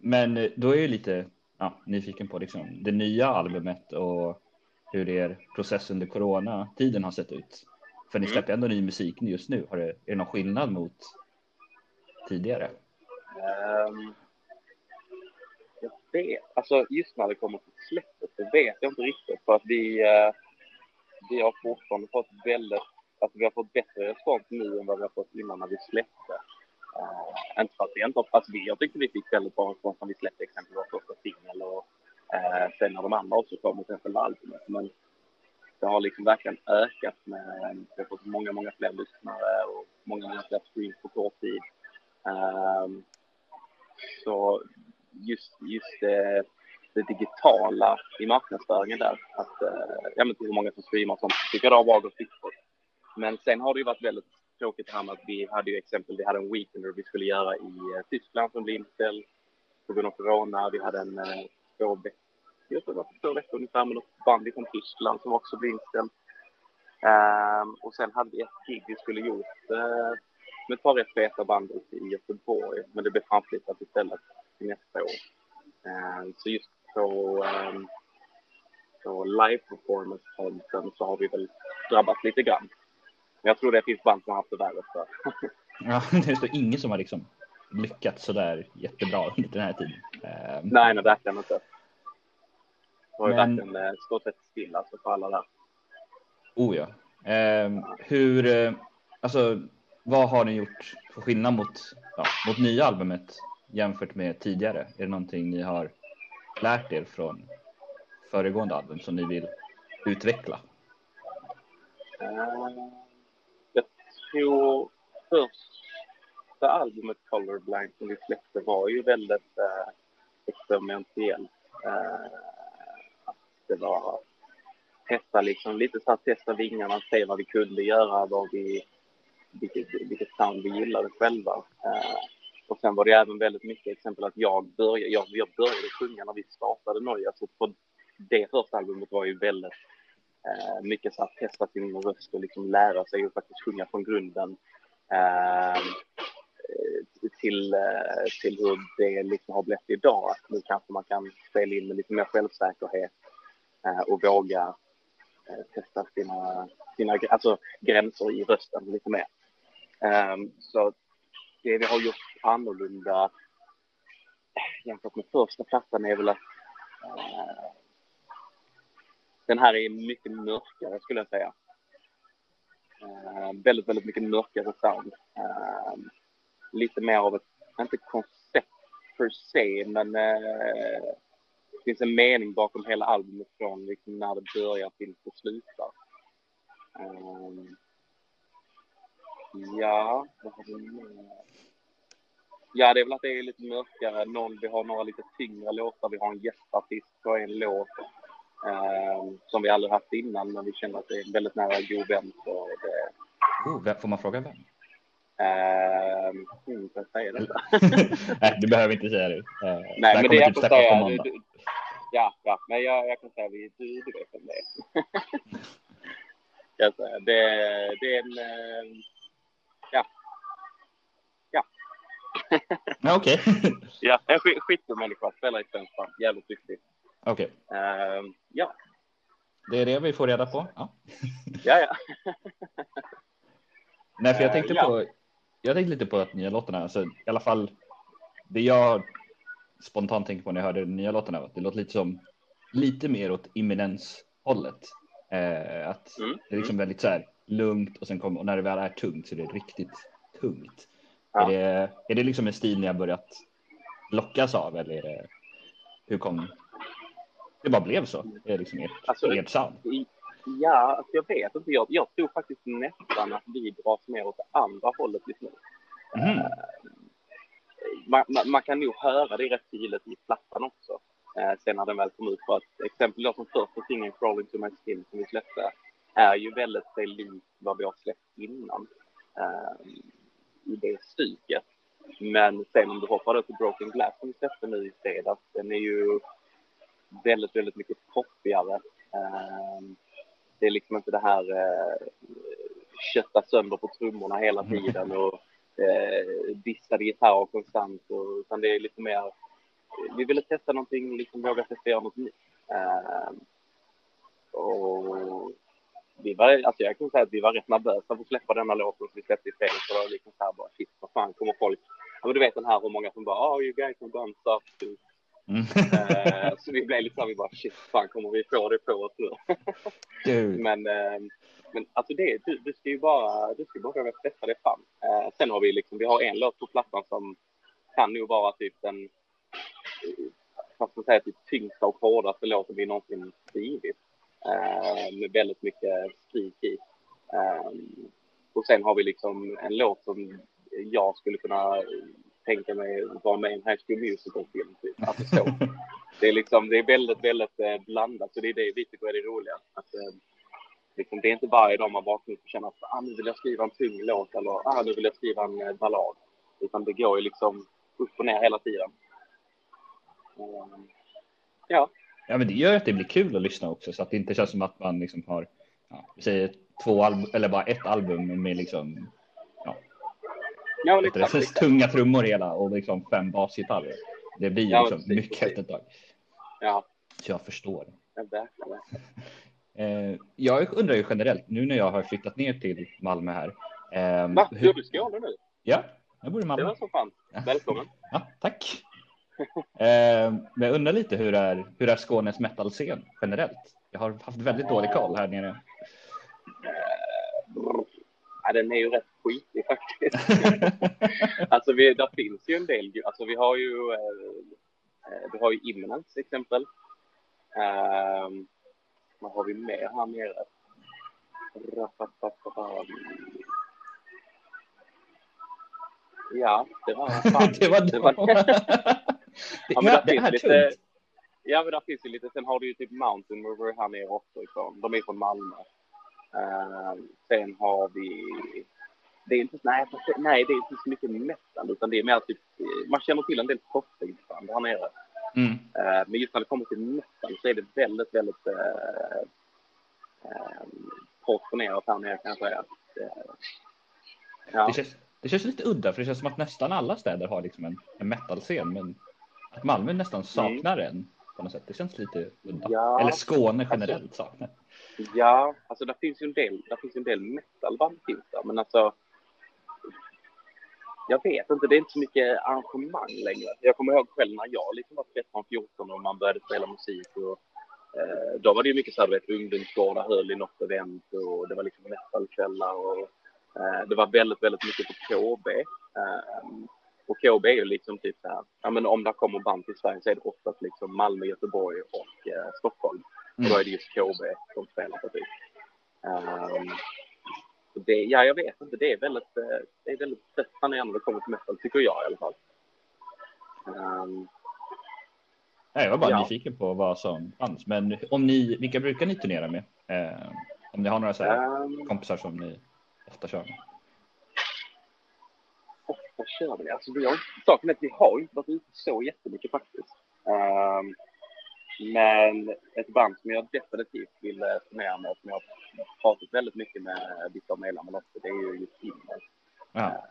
Men eh, då är ju lite ja, nyfiken på liksom, det nya albumet och hur er process under coronatiden har sett ut. För ni Mm. släpper ändå ny musik just nu. Har det, är det någon skillnad mot tidigare? Ehm, vet, alltså just när det kommer till släppet så vet jag inte riktigt för att vi, eh, vi har fortfarande fått väldigt, alltså vi har fått bättre respons nu än vad vi har fått innan när vi släppte. Uh, inte för att vi inte, alltså vi, jag tyckte vi fick väldigt bra respons när vi släppte exempelvis vår första singel och uh, sen när de andra också kom och sen själva albumet. Men det har liksom verkligen ökat med, vi har fått många, många fler lyssnare och många nya fler streams på kort tid. Ehm, så just, just det, det digitala i marknadsföringen där. Att, eh, jag vet typ inte hur många som streamar och sånt. Tycker det har varit gått. Men sen har det ju varit väldigt tråkigt det här med att vi hade ju exempel, vi hade en weekender vi skulle göra i eh, Tyskland som blev inställd på grund av corona. Vi hade en två veckor, jag tror det var två veckor ungefär med något band från Tyskland som också blev inställd. Um, och sen hade vi ett gig vi skulle gjort uh, med ett par rätt feta band i Göteborg, men det blev framflyttat istället till nästa år. Ehm, så just på, um, på live performance så har vi väl drabbats lite grann. Men jag tror det finns band som har haft det värre för. <laughs> Ja, <laughs> det är ingen som har liksom lyckats sådär jättebra under den här tiden. Eh, nej, nej, verkligen inte. Det har ju Men- verkligen eh, stått ett still alltså för alla där. Oh ja. Eh, hur, eh, alltså, vad har ni gjort för skillnad mot, ja, mot nya albumet jämfört med tidigare? Är det någonting ni har lärt er från föregående album som ni vill utveckla? Eh, jag tror första albumet Colorblind som vi släppte var ju väldigt eh, experimentellt. Eh, det var testa liksom lite så här testa vingarna, se vad vi kunde göra, vad vi, vilket, vilket sound vi gillade själva. Eh, och sen var det även väldigt mycket exempel att jag började, jag, jag började sjunga när vi startade Noja, så på det första albumet var ju väldigt eh, mycket så att testa sin röst och liksom lära sig att faktiskt sjunga från grunden. Eh, till, eh, till hur det liksom har blivit idag. Att nu kanske man kan spela in med lite mer självsäkerhet eh, och våga eh, testa sina, sina alltså, gränser i rösten lite mer. Eh, så det vi har gjort annorlunda jämfört med första plattan är väl att eh, den här är mycket mörkare skulle jag säga. Eh, väldigt, väldigt mycket mörkare sound. Eh, lite mer av ett, inte koncept per se, men eh, det finns en mening bakom hela albumet från liksom när det börjar till det slutar. Eh, ja, vad har vi mer? Ja, det är väl att det är lite mörkare. Någon, vi har några lite tyngre låtar. Vi har en gästartist på en låt eh, som vi aldrig haft innan, men vi känner att det är en väldigt nära god vän. Så det, Oh, vem- får man fråga vem? eh, mm, jag säga detta? <laughs> Nej, du behöver inte säga det. Eh, Nej, det men det jag typ kan på säga... Du, du, ja, ja, men jag, jag kan säga vi, du, du vet vem det är. <laughs> jag säga. Det, det är en... eh, Ja. Ja. Ja, Okej. <laughs> ja, en skit, skitbra människa. Spelar i svenskt band. Jävligt duktig. Okej, Eh, ja, det är det vi får reda på. Ja. ja, ja. <laughs> Nej, för jag Eh, tänkte ja. på. Jag tänkte lite på att nya låtarna, alltså i alla fall det jag spontant tänker på när jag hörde de nya låtarna, det låter lite som lite mer åt imminens hållet. Eh, att Mm, det är liksom väldigt så här lugnt och sen kommer och när det väl är tungt så är det riktigt tungt. Ja. Är det, är det liksom en stil ni har börjat lockas av eller är det, hur kom det bara blev så? Det är liksom ert, Alltså, ert sound. Ja, alltså jag vet inte. Jag, jag tror faktiskt nästan att vi dras mer åt det andra hållet just nu. Mhm. man, man, man kan nog höra det rätt tydligt i plattan också. Eh, sen när den väl kom ut. För att exempel då som första singeln Crawling to my skin som vi släppte är ju väldigt sig likt vad vi har släppt innan. I det stycket. Men sen om du hoppar då till Broken Glass som vi släppte nu i fredags. Den är ju väldigt, väldigt mycket poppigare. Eh, det är liksom inte det här eh, kötta sönder på trummorna hela tiden och eh, dissade gitarrer konstant. Och, utan det är lite mer, vi ville testa någonting, liksom våga testa göra något nytt. Eh, och vi var, alltså jag kan säga att vi var rätt nervösa för att släppa denna låten som vi släppte i fredags. Det var liksom så här bara, shit, vad fan kommer folk... Ja, men du vet den här hur många som bara, oh you guys have done stuff too. Mm. Eh, så vi blev lite så här, vi bara, shit, fan kommer vi få det på oss nu? <laughs> Men, eh, men alltså det, du, du ska ju bara, du ska bara våga testa det fram. Eh, sen har vi liksom, vi har en låt på plattan som kan nog vara typ den, eh, vad ska man säga, typ tyngsta och hårdaste låten vi någonsin skrivit. Eh, med väldigt mycket skrik i. Eh, och sen har vi liksom en låt som jag skulle kunna tänka mig vara med i en High School Musical-film. Typ. Alltså så. <laughs> Det är liksom, det är väldigt, väldigt eh, blandat. Så det är det vi tycker är det roliga. Att, eh, liksom, det är inte varje dag man vaknar och känner att ah, nu vill jag skriva en tung låt eller ah, nu vill jag skriva en ballad. Utan det går ju liksom upp och ner hela tiden. Eh, ja, Ja, men det gör att det blir kul att lyssna också så att det inte känns som att man liksom har, ja, säger två album eller bara ett album med liksom ja vet lite det, lite. tunga trummor hela och liksom fem basgitarrer. Det blir Ja, liksom mycket precis. ett tag. Ja, Så jag förstår. ja, verkligen. <laughs> Eh, jag undrar ju generellt nu när jag har flyttat ner till Malmö här. Eh, Va? hur- Gör du Skåne nu? Ja, jag bor i Det Malmö. var så fan. Välkommen. Ja, tack. Eh, men jag undrar lite hur är, hur är Skånes metal-scen generellt? Jag har haft väldigt dålig koll här nere. Ja, den är ju rätt skitig faktiskt. <laughs> alltså, vi, där finns ju en del. Alltså, vi har ju, eh, eh, vi har ju Imminence till exempel. Um, vad har vi mer här nere? Ja, det var <laughs> fan. det var det var- <laughs> Ja, men där det finns lite, tungt. ja, men där finns ju lite. Sen har du ju typ Mountain River här nere också ifrån. De är från Malmö. Ehm, sen har vi, det är inte, nej, nej, det är inte så mycket metal, utan det är mer typ, man känner till en del popband här nere. Mm. Eh, men just när det kommer till metal så är det väldigt, väldigt uh, uh, portionerat här nere kan jag säga. Eh, ja. Det, känns, det känns lite udda för det känns som att nästan alla städer har liksom en, en metal-scen men att Malmö nästan saknar en på något sätt. Det känns lite udda. Ja. Eller Skåne generellt saknar. Ja, alltså det finns ju en del, där finns en del metalband finns där, men alltså jag vet inte, det är inte så mycket arrangemang längre. Jag kommer ihåg själv när jag liksom var 13-14 och man började spela musik och eh, då var det ju mycket så här, du vet, ungdomsgårdar höll i något event och det var liksom metalkvällar och det var väldigt, väldigt mycket på KB. Eh, och KB är ju liksom typ så här, ja men om det kommer band till Sverige så är det oftast liksom Malmö, Göteborg och eh, Stockholm. Och då är det just KB som spelar på typ. Um, det, ja, jag vet inte. Det är väldigt, eh, det är väldigt fascinerande när det kommer till metal, tycker jag i alla fall. Ehm, Nej, jag var bara Ja. nyfiken på vad som fanns. Men om ni, vilka brukar ni turnera med? Eh, om ni har några så ehm, kompisar som ni ofta kör med? ofta kör vi det. Alltså, vi har, saken är att vi har inte varit ute så jättemycket faktiskt. Ehm, men ett band som jag definitivt vill eh, turnera med, som jag har pratat väldigt mycket med vissa av medlemmarna också, det är ju just Himmel. Ja.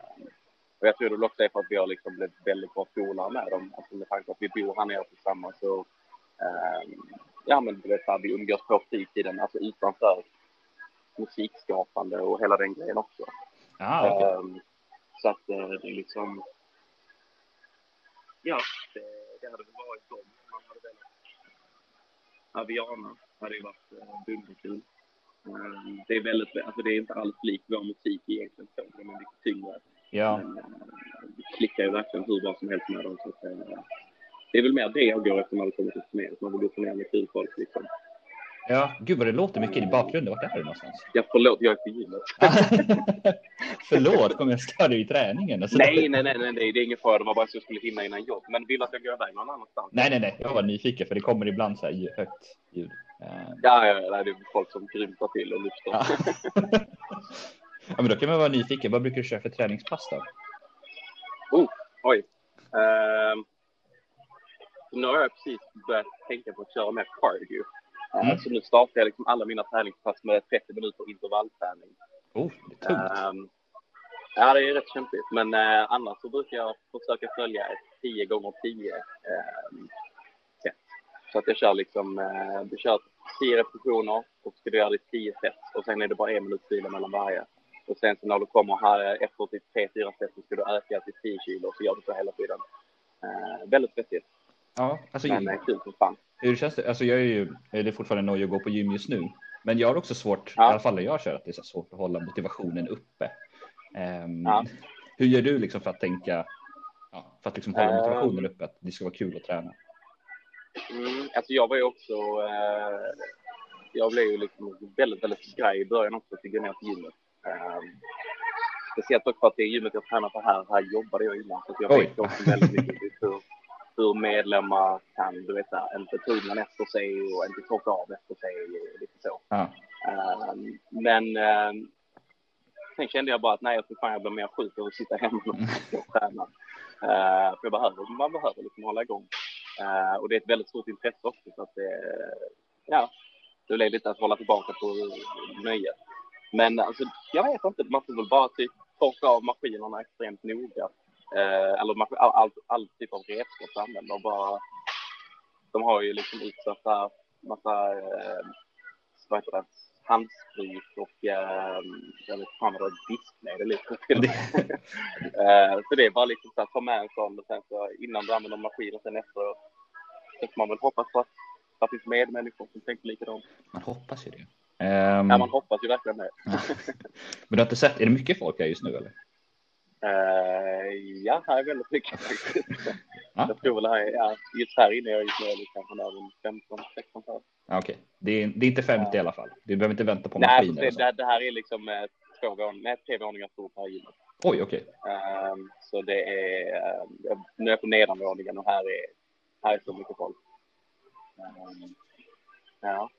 Och jag tror det väl också är för att vi har liksom blivit väldigt bra polare med dem. Alltså med tanke på att vi bor här nere tillsammans så ehm, ja men du vet så här, vi umgås på fritiden, alltså utanför musikskapande och hela den grejen också. Ah, okej. Ehm, så att eh, det är liksom... Ja, det, det hade väl varit dem man hade velat. Aviana hade ju varit eh, dunderkul. Ehm, det är väldigt, alltså det är inte alls lik vår musik egentligen så, de är mycket tyngre. ja. Men, eh, det klickar ju verkligen hur bra som helst med dem. Så att, eh, det är väl mer det jag går efter när det kommer till turnéer. Man vill gå turnéer med kul folk liksom. Ja, gud vad det låter mycket i bakgrunden. Vart är du någonstans? Jag förlåt, jag är på gymmet. <laughs> Förlåt, kommer jag störa dig i träningen? Alltså, nej, nej, nej, nej, det är ingen fara. Det var bara så jag skulle hinna innan jobb. Men vill att jag går iväg någon annanstans? nej, nej, nej, jag var nyfiken för det kommer ibland så här högt ljud. Eh, Ja, ja, ja, det är folk som grymtar till och lyfter. Ja. <laughs> ja, men då kan man vara nyfiken. Vad brukar du köra för träningspass då? Oh, oj. Ehm, nu har jag precis börjat tänka på att köra mer cardio. Eh, Mm. Så nu startar jag liksom alla mina träningspass med 30 minuter intervallträning. Oh, det är tungt. Ehm, ja, det är rätt kämpigt. Men eh, annars så brukar jag försöka följa ett 10 gånger 10 ehm, set. Så att jag kör liksom, eh, du kör 10 repetitioner och ska du göra det i 10 set. Och sen är det bara en minut vila mellan varje. Och sen så när du kommer här efter typ 3-4 set så ska du öka till 10 kilo och så gör du så hela tiden. Eh, väldigt svettigt, Ja, alltså, men eh, kul som fan. Hur känns det? Alltså, jag är ju det är fortfarande nöjd att gå på gym just nu, men jag har också svårt, Ja. i alla fall när jag kör, att det är så svårt att hålla motivationen uppe. Ehm, Ja. Hur gör du liksom för att tänka, för att liksom hålla Ehm. motivationen uppe, att det ska vara kul att träna? Mm, alltså jag var ju också... Eh, jag blev ju liksom väldigt, väldigt skraj i början också att gå ner till gymmet. Eh, speciellt också för att det gymmet jag tränar på här, här jobbade jag innan. Så jag Oj. vet också väldigt mycket hur, hur medlemmar kan, du vet, inte undan efter sig och inte torka av efter sig och lite så. Ja. Ehm, men ehm, sen kände jag bara att nej, jag tror fan jag blir mer sjuk av att sitta hemma och träna. Uh, för jag behöver, man behöver liksom hålla igång. Eh, och det är ett väldigt stort intresse också. Så att det, ja, det blir lite att hålla tillbaka på nöjet. Men alltså, jag vet inte, man får väl bara typ torka av maskinerna extremt noga. Eh, eller maskin, all, all, all typ av redskap de använder. Och bara, de har ju liksom utsatt där massa eh, vad heter det, handsprit och eh, jag vet fan vad det är, diskmedel till. <laughs> eh, så det är bara liksom så att ta med en sån och sen så innan du använder maskinen sen efter så får man väl hoppas på att det finns medmänniskor som tänker likadant. Man hoppas ju det. Ehm, Ja, man hoppas ju verkligen det. <laughs> men du har inte sett, är det mycket folk här just nu eller? Eh, ja, här är väldigt mycket faktiskt. Ja. Jag tror väl här är, ja, just här inne jag det kanske närmare 15, 16 här. Ja, Okej, det, är, det är inte 50 i alla fall. Du behöver inte vänta på Nej, maskiner. det, och så. det, det här är liksom eh, två våningar, nej, tre våningar stort här gymmet. Oj, okej. Ehm, så det är, ehm, nu är jag på nedanvåningen och här är, här är så mycket folk. Ehm, ja,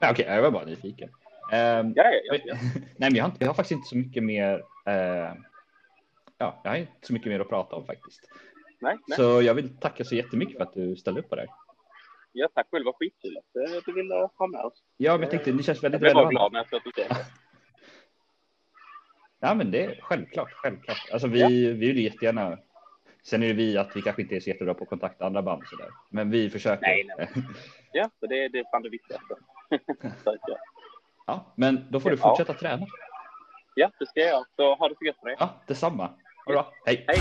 Ja, okej, jag var bara nyfiken. Ehm, ja, ja, ja, ja. <laughs> Nej, men jag har, inte, jag har faktiskt inte så mycket mer. Eh, ja, jag har inte så mycket mer att prata om faktiskt. Nej, nej. Så jag vill tacka så jättemycket för att du ställde upp på det här. ja, tack själv, vad skitkul att eh, du ville ha med oss. Ja, men jag tänkte det känns Jag väldigt blev bara relevant. glad när jag att du det. Ja, men det är självklart, självklart. Alltså vi, Ja. vi vill jättegärna. Sen är det vi att vi kanske inte är så jättebra på att kontakta andra band så där. Men vi försöker. Nej, nej. Ja, så det, det är fan det viktigaste. <laughs> Ja. Ja, men då får du Ja. fortsätta träna. ja, det ska jag. Så ha det så gött med det. Ja, detsamma. Ha det bra. Hej. Hej!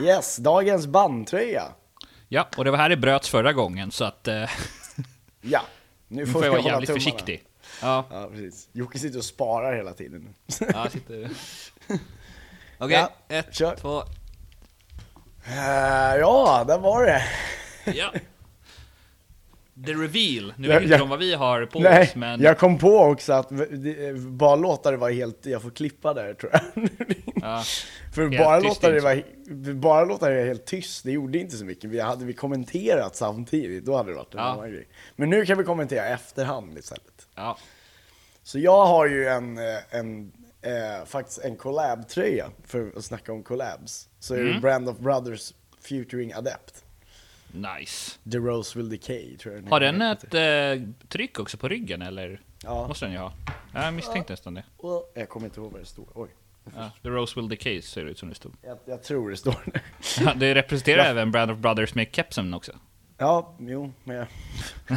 Yes, dagens bandtröja. Ja, och det var här det bröts förra gången, så att eh, Ja, nu nu får får vi jag vara jävligt tummarna. försiktig. Ja, Ja, precis. Jocke sitter och sparar hela tiden. ja sitter... <laughs> Okej, Ja, ett, kör. två, Eh, ja, där var det. ja. The reveal. Nu vet inte ja. de vad vi har på Nej, oss, men... jag kom på också att det- bara låta det vara helt, jag får klippa där tror jag. <laughs> Ja. För bara låta, det inte. vara, bara låta det helt tyst, det gjorde inte så mycket. Vi hade vi kommenterat samtidigt, då hade det varit en Ja. annan grej. Men nu kan vi kommentera efterhand istället. Ja. Så jag har ju en, eh, en eh, faktiskt en collab-tröja, för att snacka om collabs. Så är det Mm. Brand of Brothers featuring Adept. Nice. The Rose Will Decay tror jag Har den ett eh, tryck också på ryggen, eller? Ja. Måste den ju ha. Jag misstänkte nästan det. Well, jag kommer inte ihåg vad det stod. Oj. Ja, The Rose Will Decay ser det ut som det stod. Jag, jag tror det står det. Ja, det representerar <laughs> även Brand of Brothers med kepsen också. Ja, jo, men jag <laughs>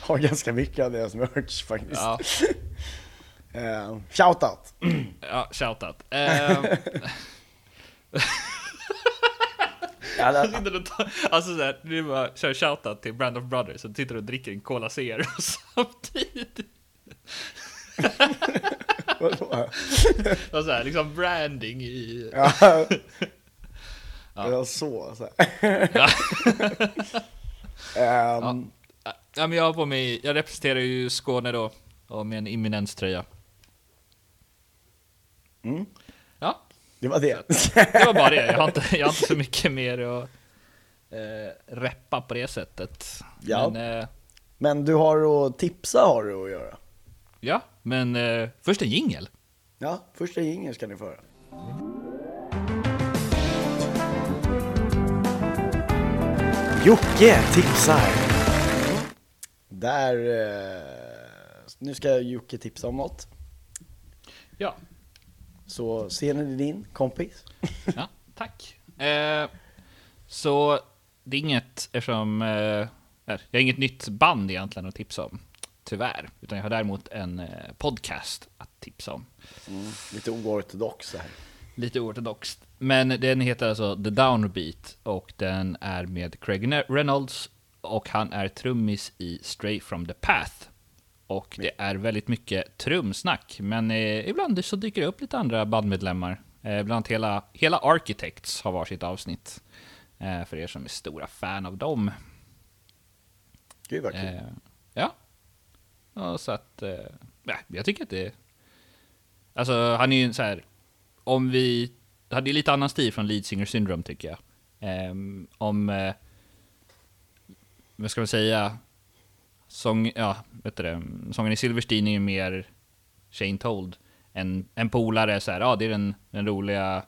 har ganska mycket av deras merch faktiskt. Ja, <laughs> Uh, shoutout! <clears throat> ja shoutout. Uh, <laughs> sitter och tar, alltså såhär, du bara kör shoutout till Brand of Brothers, så sitter du och dricker en Cola Zero <laughs> samtidigt. vadå? Och såhär, liksom branding i... Ja. <laughs> Ja. Så. så här. Ja. Ja, men jag har på mig, jag representerar ju Skåne då, och med en imminenströja. Mm. Ja, Det var det. det var bara det. Jag har inte, jag har inte så mycket mer att eh, reppa på det sättet. Ja. Men, eh, Men du har att tipsa har du att göra. ja, men eh, först en jingel. Ja, första jingeln ska ni få höra. Jocke tipsar. Där, eh, nu ska Jocke tipsa om något. Ja, Så scenen är din, kompis. <laughs> ja tack. Eh, så det är inget, eftersom, eh, jag har inget nytt band egentligen att tipsa om, tyvärr. Utan jag har däremot en eh, podcast att tipsa om. Lite oortodox här. Lite oortodoxt. Men den heter alltså The Downbeat och den är med Craig Reynolds och han är trummis i Stray from the Path. Och det är väldigt mycket trumsnack, men eh, ibland så dyker det upp lite andra bandmedlemmar Eh, bland annat hela, hela Architects har varsitt avsnitt. Eh, för er som är stora fan av dem. Gud vad kul. Ja. ja. Så att, eh, ja, jag tycker att det... Alltså han är ju så här, om vi... Hade ju lite annan stil från Lead Singer Syndrome tycker jag. Ehm, om... Eh, vad ska man säga? Sång, ja, vet du det, sången i Silverstein är ju mer Shane Told. En, en polare så här, ja det är den, den roliga,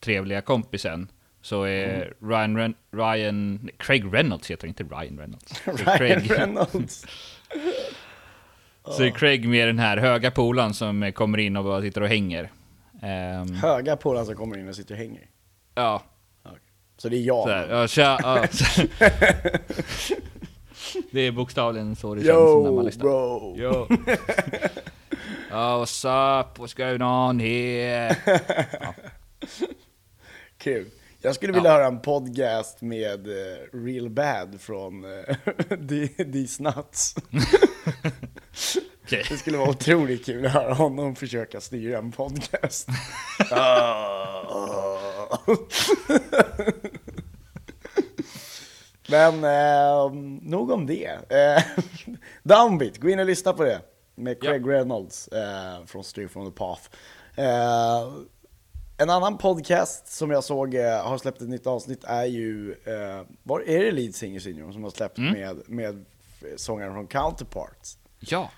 trevliga kompisen. Så är Ryan, Ren, Ryan, Craig Reynolds heter inte Ryan Reynolds. <laughs> Ryan Craig, Reynolds. <laughs> så är Craig med den här höga polaren som kommer in och bara sitter och hänger. Ehm, Höga polaren som kommer in och sitter och hänger. ja, Så det är jag. så här, ja, tja, ja. <laughs> Det är bokstavligen så det känns när man Yo lyssnar. bro! Yo. oh, what's up? What's going on here? Kul. Jag skulle vilja höra en podcast med eh, Real Bad från <laughs> uh, These Nuts. Okej. Det skulle vara otroligt kul att höra honom försöka styra en podcast. <laughs> Ah. Men eh, nog om det. Eh, <laughs> Downbeat, gå in och lyssna på det. Med Craig Reynolds eh, från Stray from the Path. Eh, en annan podcast som jag såg eh, har släppt ett nytt avsnitt är ju, eh, var, är det Lead Singer Syndrome som har släppt med, med sångaren från Counterparts? Ja,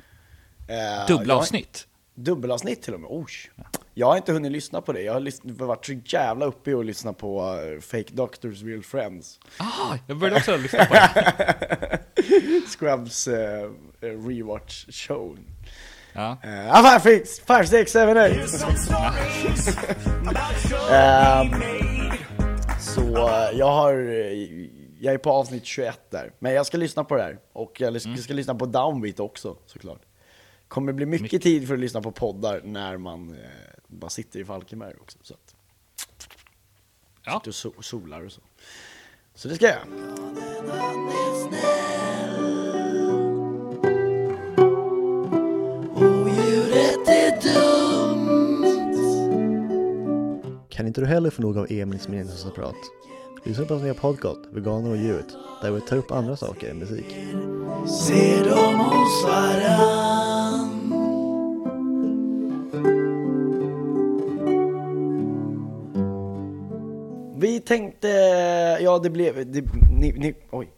Eh, dubbelavsnitt. Dubbelavsnitt till och med, oj. Jag har inte hunnit lyssna på det, jag har varit så jävla uppe i att lyssna på eh, Fake Doctors Real Friends. Ah, jag började också lyssna på det. <laughs> Scrubs eh, rewatch show. Ja. Uh, five, six, five, six, seven, eight. <laughs> Ehm, så eh, jag har, eh, jag är på avsnitt 21 där. Men jag ska lyssna på det här. Och jag lys- ska lyssna på Downbeat också såklart. Kommer bli mycket tid för att lyssna på poddar när man eh, bara sitter i Falkenberg också. Så att, Ja. sitter och so- solar och så. Så det ska jag. Kan inte du heller få nog av Emils meningslösa Lyssna på hans nya podcast, Veganer och djuret, där vi tar upp andra saker än musik. Vi tänkte, ja det blev, det, ni, ni, oj,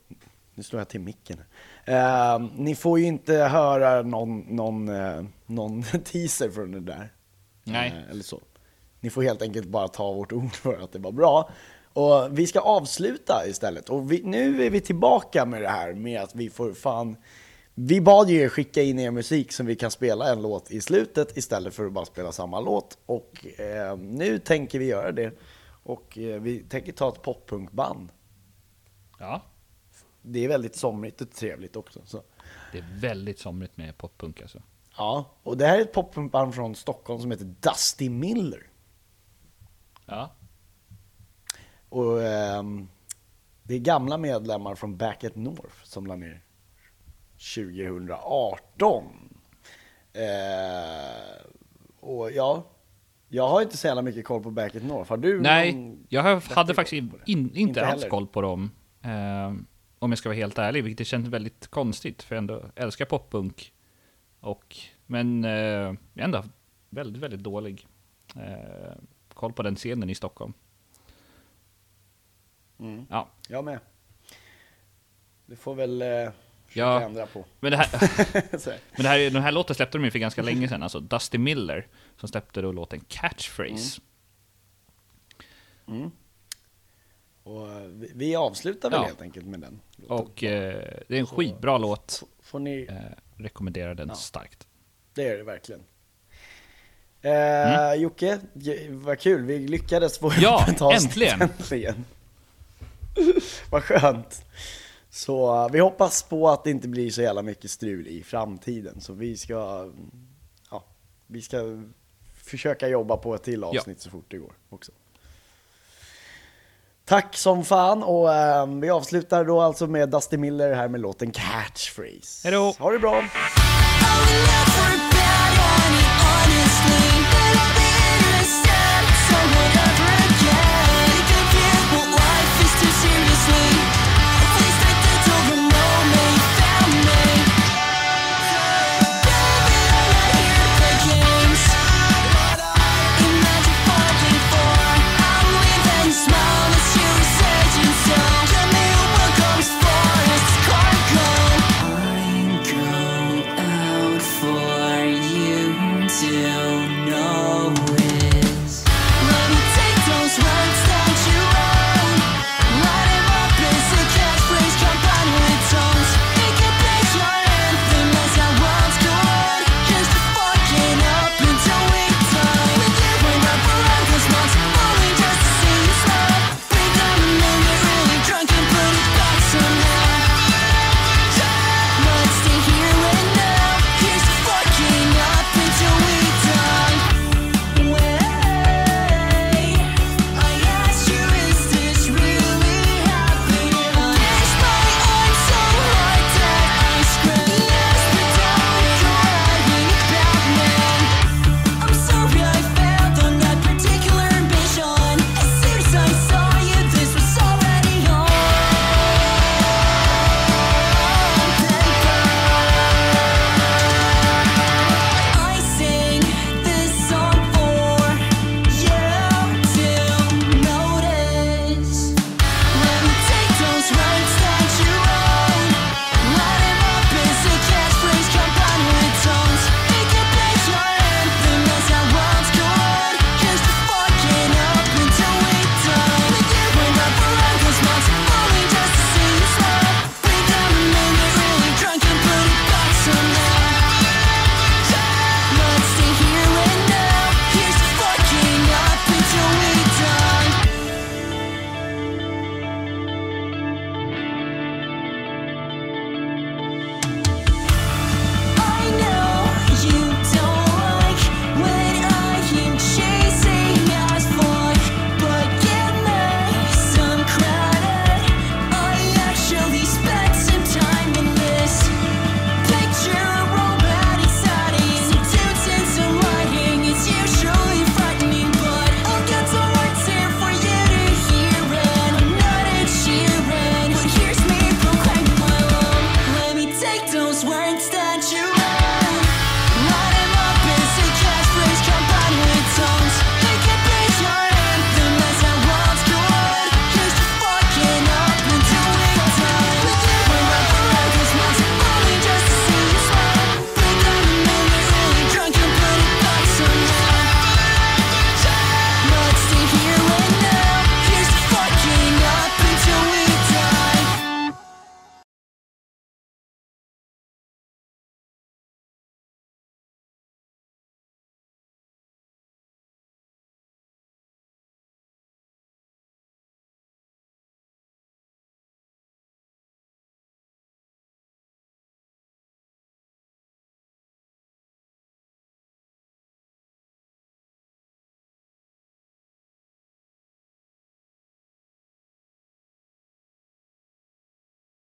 nu slår jag till micken. Eh, ni får ju inte höra någon, någon, eh, någon <laughs> teaser från det där. Nej. Eh, eller så. Ni får helt enkelt bara ta vårt <laughs> ord för att det var bra. Och vi ska avsluta istället. Och vi, nu är vi tillbaka med det här med att vi får fan... Vi bad ju er skicka in er musik så vi kan spela en låt i slutet istället för att bara spela samma låt. Och eh, nu tänker vi göra det. Och eh, vi tänker ta ett poppunkband. ja, Det är väldigt somrigt och trevligt också. Så. det är väldigt somrigt med poppunk alltså. Ja, och det här är ett poppunkband från Stockholm som heter Dusty Miller. Ja, Och ehm, det är gamla medlemmar från Back at North som la ner 2018. Eh, och ja, jag har inte så jävla mycket koll på Back at North. Har du Nej, jag har- hade faktiskt in, in, inte, Inte alls heller. koll på dem. Eh, om jag ska vara helt ärlig, vilket känns väldigt konstigt, för jag ändå älskar poppunk. Och, men eh, jag är ändå väldigt, väldigt dålig eh, koll på den scenen i Stockholm. Mm. Ja, Jag med. Du får väl försöka Ja. ändra på. men, det här, <laughs> Så men det här, den här låten släppte de ju för ganska länge sedan, alltså Dusty Miller, som släppte då låten Catchphrase. Och eh, vi, vi avslutar väl Ja. helt enkelt med den. låten. Och eh, det är en skitbra låt, Får ni... eh, rekommenderar den starkt. Det är det verkligen. Eh, Jocke, j- vad kul, vi lyckades få Mm. Ja, ett avsnitt äntligen. äntligen. <laughs> vad skönt. Så eh, vi hoppas på att det inte blir så jävla mycket strul i framtiden. Så vi ska, ja, vi ska försöka jobba på ett till avsnitt så fort det går också. Tack som fan och eh, vi avslutar då alltså med Dusty Miller här med låten Catchphrase. Hejdå. Ha det bra! I will never